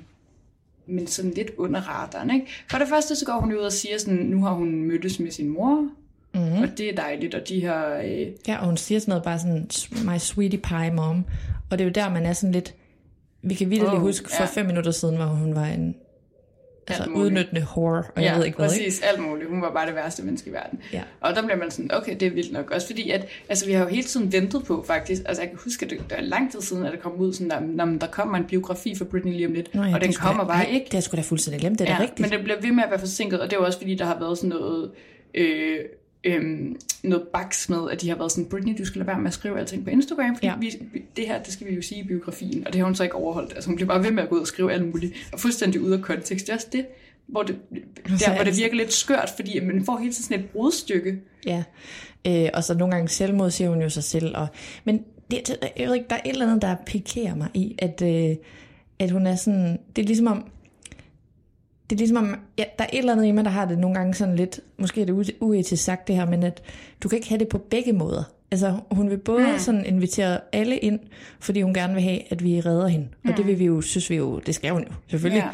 men sådan lidt under radaren, ikke? For det første, så går hun ud og siger sådan, nu har hun mødtes med sin mor, mm-hmm. og det er dejligt, og de har, øh,
Ja, og hun siger sådan noget bare sådan, my sweetie pie mom. Og det er jo der, man er sådan lidt... Vi kan vildt
Åh,
oh, huske, for
ja.
fem minutter siden, hvor hun var en altså, udnyttende whore, og jeg ved ikke hvad, ikke?
præcis, alt muligt. Hun var bare det værste menneske i verden.
Ja.
Og der bliver man sådan, okay, det er vildt nok. Også fordi, at altså, vi har jo hele tiden ventet på, faktisk. Altså, jeg kan huske, at det, det er lang tid siden, at det kom ud sådan, der, når der kommer en biografi for Britney lige om lidt.
Nå ja,
og den
skulle
kommer bare ikke.
Det jeg sgu da fuldstændig glemt, det er
ja,
rigtigt.
men det bliver ved med at være forsinket, og det er jo også fordi, der har været sådan noget, øh, øh, noget baks med, at de har været sådan, Britney, du skal lade være med at skrive alting på Instagram, fordi ja. Vi, det her, det skal vi jo sige i biografien, og det har hun så ikke overholdt. Altså hun bliver bare ved med at gå ud og skrive alt muligt, og fuldstændig ude af kontekst. Det er også det, hvor det, der, hvor det virker lidt skørt, fordi man får hele tiden sådan et brudstykke.
Ja, øh, og så nogle gange selvmod siger hun jo sig selv. Og, men det- jeg ved ikke, der er et eller andet, der pikerer mig i, at, øh, at hun er sådan, det er ligesom om, det er ligesom om, ja, der er et eller andet i mig, der har det nogle gange sådan lidt, måske er det uetisk sagt det her, men at du kan ikke have det på begge måder. Altså, hun vil både mm. sådan invitere alle ind, fordi hun gerne vil have, at vi redder hende. Og
Mm.
det vil vi jo, synes vi jo, det skal hun jo, selvfølgelig.
Ja.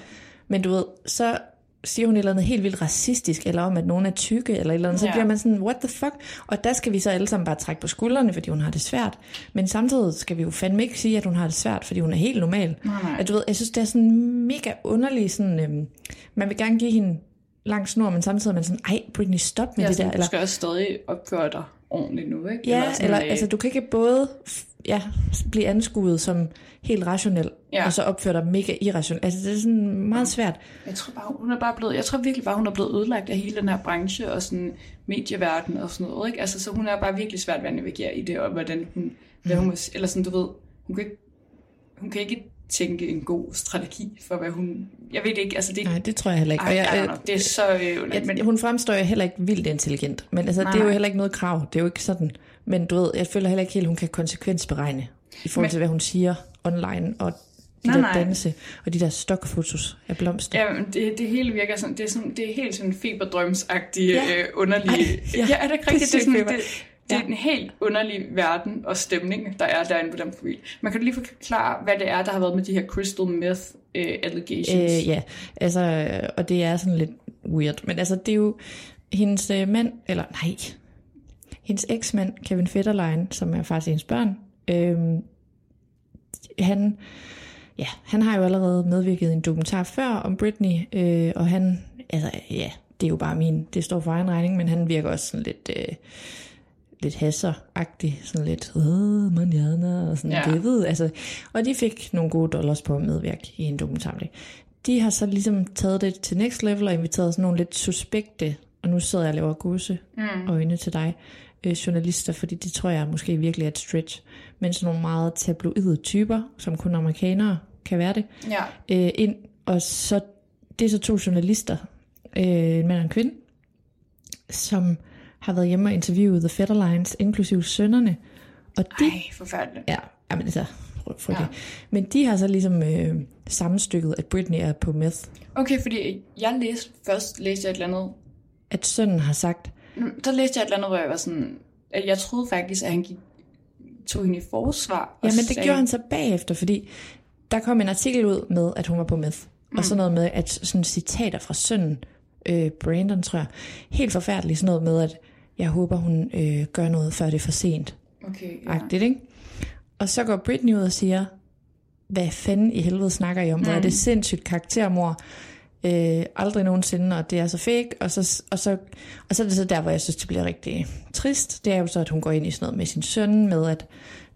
Men du ved, så siger hun et eller andet helt vildt racistisk, eller om, at nogen er tykke, eller et eller andet, så
Ja.
bliver man sådan, what the fuck? Og der skal vi så alle sammen bare trække på skuldrene, fordi hun har det svært. Men samtidig skal vi jo fandme ikke sige, at hun har det svært, fordi hun er helt normal.
Nej, nej.
At du ved, jeg synes, det er sådan mega underligt, sådan, øhm, man vil gerne give hende lang snor, men samtidig er man sådan, ej, Britney, stop med
Ja,
det
sådan,
der.
du
Eller,
skal også stadig opføre dig ordentligt nu, ikke?
ja,
sådan,
eller
øh,
altså, du kan ikke både ja, blive anskuet som helt rationel,
Ja.
og så opføre dig mega irrationelt. Altså, det er sådan meget svært.
Jeg tror bare, hun er bare blevet, jeg tror virkelig bare, hun er blevet ødelagt af hele den her branche og sådan medieverden og sådan noget, ikke? Altså, så hun er bare virkelig svært ved at navigere i det, og hvordan hun, hvad hun må, eller sådan, du ved, hun kan ikke, hun kan ikke tænke en god strategi for, hvad hun, jeg ved det ikke, altså det,
Nej, det tror jeg heller ikke.
ej,
Og jeg,
know, det er så, øh,
jeg,
men,
hun fremstår jo heller ikke vildt intelligent, men altså,
Nej,
det er jo heller ikke noget krav. Det er jo ikke sådan. Men du ved, jeg føler heller ikke helt, hun kan konsekvensberegne i forhold
Men-
til, hvad hun siger online, og de
Nej,
der
nej.
danse, og de der stokfotos af blomster.
Ja, det, det hele virker sådan, det er, sådan, det er helt sådan feberdrømsagtige,
Ja.
øh, underlige...
Ej,
ja,
ja,
er det ikke rigtigt? Det er, sådan, det, det er
Ja.
en helt underlig verden og stemning, der er derinde på den profil. Man kan lige forklare, hvad det er, der har været med de her crystal meth uh, allegations?
Øh, ja, altså, og det er sådan lidt weird. Men altså, det er jo hendes øh, mand, eller nej, hendes eksmand, Kevin Federline, som er faktisk hendes børn, øh, han, ja, han har jo allerede medvirket i en dokumentar før om Britney, øh, og han, altså, ja, det er jo bare min, det står for egen regning, men han virker også sådan lidt... Øh, lidt hasser-agtig, sådan lidt, åh, manjana, og sådan,
Ja.
det ved, altså, og de fik nogle gode dollars på at medvirke i en dokumentar. De har så ligesom taget det til next level og inviteret sådan nogle lidt suspekte, og nu sidder jeg og laver guse mm. øjne til dig, øh, journalister, fordi det tror jeg måske virkelig er et stretch, men sådan nogle meget tabloide typer, som kun amerikanere kan være det,
Ja.
øh, ind, og så, det er så to journalister, øh, en mand og en kvinde, som har været hjemme og interviewet The Federlines, inklusive sønnerne, og de,
Ej, forfærdeligt.
ja, jamen altså, for
ja.
Men de har så ligesom øh, sammenstykket, at Britney er på meth.
Okay, fordi jeg læste, først læste jeg et eller andet,
At sønnen har sagt,
der læste jeg et eller andet, hvor jeg var sådan, at jeg troede faktisk, at han gik, tog hende i forsvar. og
ja, men det
sagde-
gjorde han så bagefter, fordi der kom en artikel ud med, at hun var på meth. Mm. Og sådan noget med, at sådan citater fra sønnen, øh, Brandon tror jeg, helt forfærdeligt, sådan noget med, at jeg håber, hun øh, gør noget, før det er for sent.
Okay, ja.
agtigt, ikke? Og så går Britney ud og siger, hvad fanden i helvede snakker I om? Hvor er det sindssygt karaktermor? Øh, aldrig nogensinde, og det er så fake. Og så, og, så, og så er det så der, hvor jeg synes, det bliver rigtig trist. Det er jo så, at hun går ind i sådan noget med sin søn, med at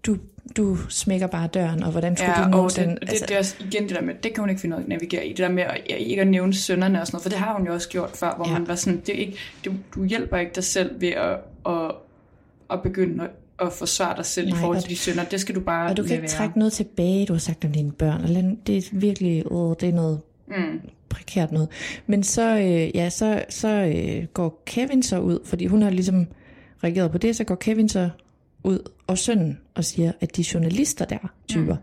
du, du smækker bare døren, og hvordan skulle
Ja,
du
og
nogensinde...
det, det, det er også igen det der med, det kan hun ikke finde ud af at navigere i. Det der med at, ikke at nævne sønderne og sådan noget, for det har hun jo også gjort før, hvor
Ja.
man var sådan, det er ikke, du, du hjælper ikke dig selv ved at, at, at begynde at, at forsvare dig selv Nej, i forhold til de sønner. Det skal du bare
og du kan ikke
være.
trække noget tilbage, du har sagt om dine børn. Eller det er virkelig, øh, det er noget
Mm.
Prekært noget. Men så, øh, ja, så, så øh, går Kevin så ud, fordi hun har ligesom reageret på det, så går Kevin så ud og sønnen og siger, at de journalister der, typer, mm.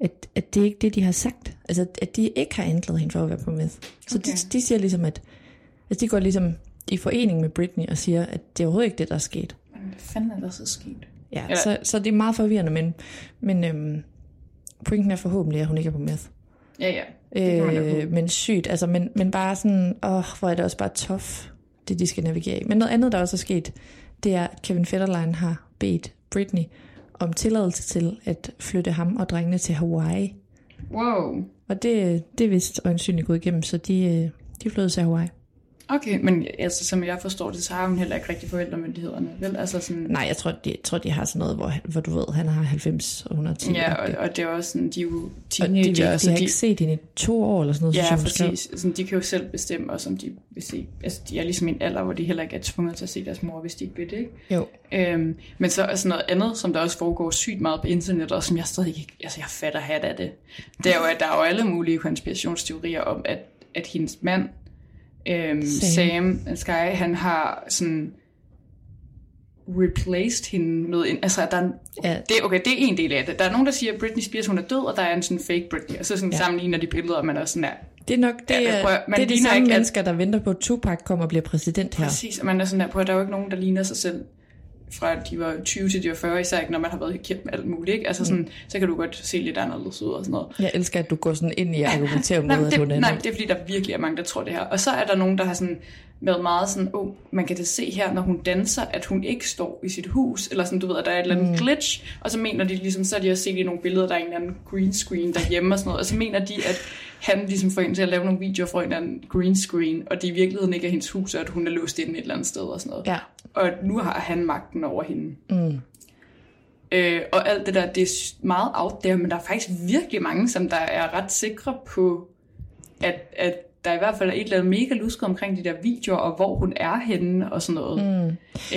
at, at det er ikke det, de har sagt. Altså, at de ikke har anklaget hende for at være på meth. Så
Okay.
de, de siger ligesom, at altså, de går ligesom i forening med Britney og siger, at det er overhovedet ikke det, der er sket.
Men hvad fanden er der så sket?
Ja,
Eller-
så, så det er meget forvirrende, men, men øhm, pointen er forhåbentlig, at hun ikke er på meth.
Ja, ja.
Øh, men sygt, altså, men, men bare sådan, åh, hvor er det også bare tough, det de skal navigere i. Men noget andet, der også er sket, det er, at Kevin Federline har bedt Britney om tilladelse til at flytte ham og drengene til Hawaii.
Wow.
Og det, det er vist øjensynligt gået igennem, så de, øh, de flyttede til Hawaii.
Okay, men altså, som jeg forstår det, så har hun heller ikke rigtig forældremyndighederne, vel? Altså sådan,
Nej, jeg tror, de, jeg tror, de har sådan noget, hvor, hvor du ved, han har 90 og 110.
ja, og, og det er også sådan, de er jo
og de,
teenager,
de, de
så
har
de,
ikke set hende i to år eller sådan noget.
Ja,
skrev.
præcis. Sådan, de kan jo selv bestemme, og som de vil se. Altså, de er ligesom en alder, hvor de heller ikke er tvunget til at se deres mor, hvis de ikke vil det, ikke?
Jo.
Øhm, men så er sådan noget andet, som der også foregår sygt meget på internettet, og som jeg stadig ikke, altså jeg fatter hat af det. Det er jo, at der er jo alle mulige konspirationsteorier om, at, at hendes mand, øhm, Sam. Sam Sky, han har sådan replaced hende med en, altså der er
Ja.
det, okay, det er en del af det. Der er nogen, der siger, at Britney Spears hun er død, og der er en sådan fake Britney, og så sådan ja. Sammenligner de billeder, og man er sådan der,
Det er nok det,
Ja,
ja,
prøv at- man
det er de samme
ikke,
mennesker, der venter på, at Tupac kommer og bliver præsident her.
Præcis, og man er sådan der på, at der er jo ikke nogen, der ligner sig selv fra de var 20 til de var 40, især ikke når man har været kendt med alt muligt. Ikke? Altså sådan, mm. så kan du godt se lidt anderledes ud og sådan noget.
Jeg elsker, at du går sådan ind i at argumentere
Nej,
mod, at
det,
hun er
nej, det er fordi, der virkelig er mange, der tror det her. Og så er der nogen, der har sådan været meget sådan, åh, oh, man kan da se her, når hun danser, at hun ikke står i sit hus, eller sådan, du ved, at der er et eller andet mm. glitch, og så mener de ligesom, så har de også set i nogle billeder, der er en eller anden green screen derhjemme og sådan noget, og så mener de, at han ligesom får hende til at lave nogle videoer for en eller anden green screen, og det i virkeligheden ikke er hendes hus, og at hun er låst inde et eller andet sted og sådan noget.
Ja.
Og nu har han magten over hende.
Mm.
Øh, og alt det der, det er meget out there, men der er faktisk virkelig mange, som der er ret sikre på, at, at der i hvert fald er et eller andet mega luske omkring de der videoer, og hvor hun er henne og sådan noget.
Mm.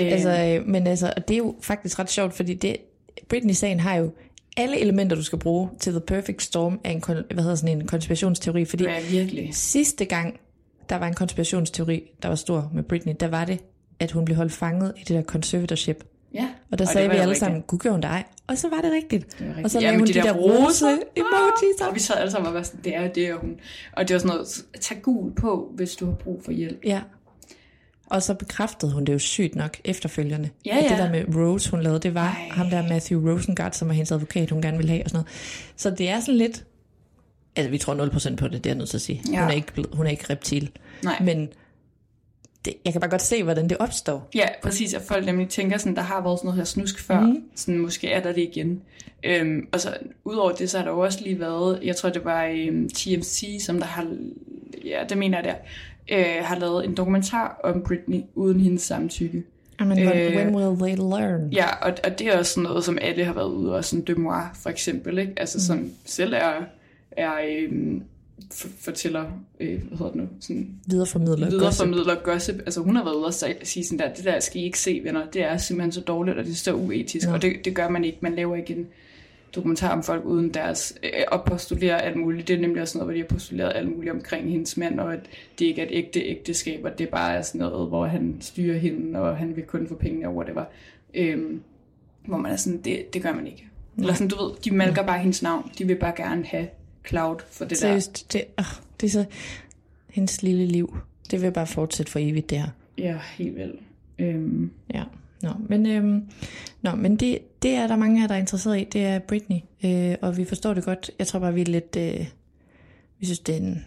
Øh. Altså, øh, men altså, og det er jo faktisk ret sjovt, fordi det, Britney-sagen har jo alle elementer, du skal bruge til The Perfect Storm af en, hvad hedder sådan en konspirationsteori. Fordi
ja, virkelig.
sidste gang, der var en konspirationsteori, der var stor med Britney, der var det, at hun blev holdt fanget i det der conservatorship.
Ja.
Og der
og
sagde vi alle
rigtigt.
sammen, gud gjorde hun dig? Og så var det rigtigt.
Det var rigtigt.
Og så
Ja,
lavede
med
hun
de
de,
der
rose emojis.
Og vi sad alle sammen og var sådan, det er det, og hun. Og det var sådan noget, tag gul på, hvis du har brug for hjælp.
Ja. Og så bekræftede hun det jo sygt nok efterfølgende.
Ja,
At det
ja.
der med Rose, hun lavede, det var
Ej.
Ham der Matthew Rosengart, som er hendes advokat, hun gerne ville have og sådan noget. Så det er sådan lidt... Altså, vi tror 0% på det, det er jeg nødt til at sige.
Ja.
Hun, er ikke, hun er ikke reptil.
Nej.
Men det, jeg kan bare godt se, hvordan det opstår.
Ja, præcis, at folk nemlig tænker sådan, der har været sådan noget her snusk før, mm. sådan måske er der det igen. Øhm, og så udover det, så har der jo også lige været, jeg tror det var øhm, TMC, som der har, ja det mener jeg der, øh, har lavet en dokumentar om Britney uden hendes samtykke.
Mean, øh, when will they learn?
Ja, og, og det er også sådan noget, som alle har været ude og sådan Demois for eksempel, ikke? Altså som selv er, er øhm, fortæller, øh, hvad hedder det nu, sådan
Videreformidler.
videreformidler gossip. Altså hun har været ude og sige sådan der, det der skal I ikke se, venner. Det er simpelthen så dårligt, og det er så uetisk.
Ja.
Og det, det gør man ikke. Man laver ikke en dokumentar om folk uden deres, øh, og postulerer alt muligt. Det er nemlig også noget, hvor de har postuleret alt muligt omkring hendes mand, og at det ikke er et ægte ægteskab, og det bare er sådan noget, hvor han styrer hende, og han vil kun få pengene over det var. Øhm, hvor man er sådan, det, det gør man ikke. Eller sådan, du ved, de malker bare hendes navn. De vil bare gerne have cloud for det der.
Seriøst, det, oh, det er så hendes lille liv. Det vil bare fortsætte for evigt, det her.
Ja, helt vel. Øhm,
Ja, nå, men, øhm, nå, men det, det er der mange af jer, der er interesseret i. Det er Britney, øh, og vi forstår det godt. Jeg tror bare, vi er lidt... Øh, vi synes, det er en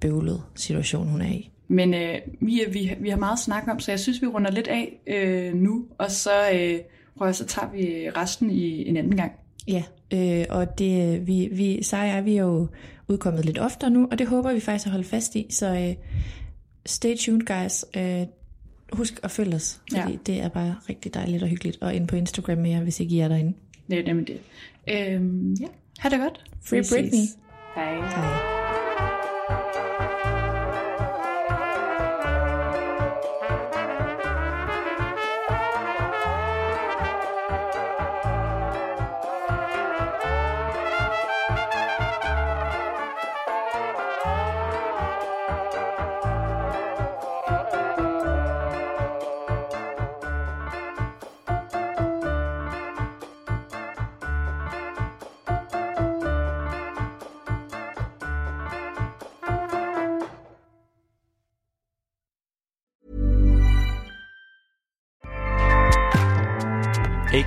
bøvlet situation, hun er i.
Men øh, Mia, vi, vi har meget at snakke om, så jeg synes, vi runder lidt af øh, nu, og så, øh, prøv, så tager vi resten i en anden gang.
Ja, øh, og det, vi, vi, Sara og jeg, vi er jo udkommet lidt oftere nu, og det håber vi faktisk at holde fast i. Så øh, stay tuned, guys. Øh, husk at følge os, fordi
Ja.
det er bare rigtig dejligt og hyggeligt. Og ind på Instagram med jer, hvis ikke I er derinde.
Det er nemlig det. Øhm, ja, ha' det godt.
Free Britney.
Hej.
Hej.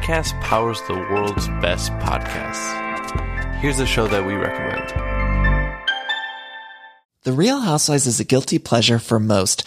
ACAST powers the world's best podcasts. Here's a show that we recommend.
The Real Housewives is a guilty pleasure for most,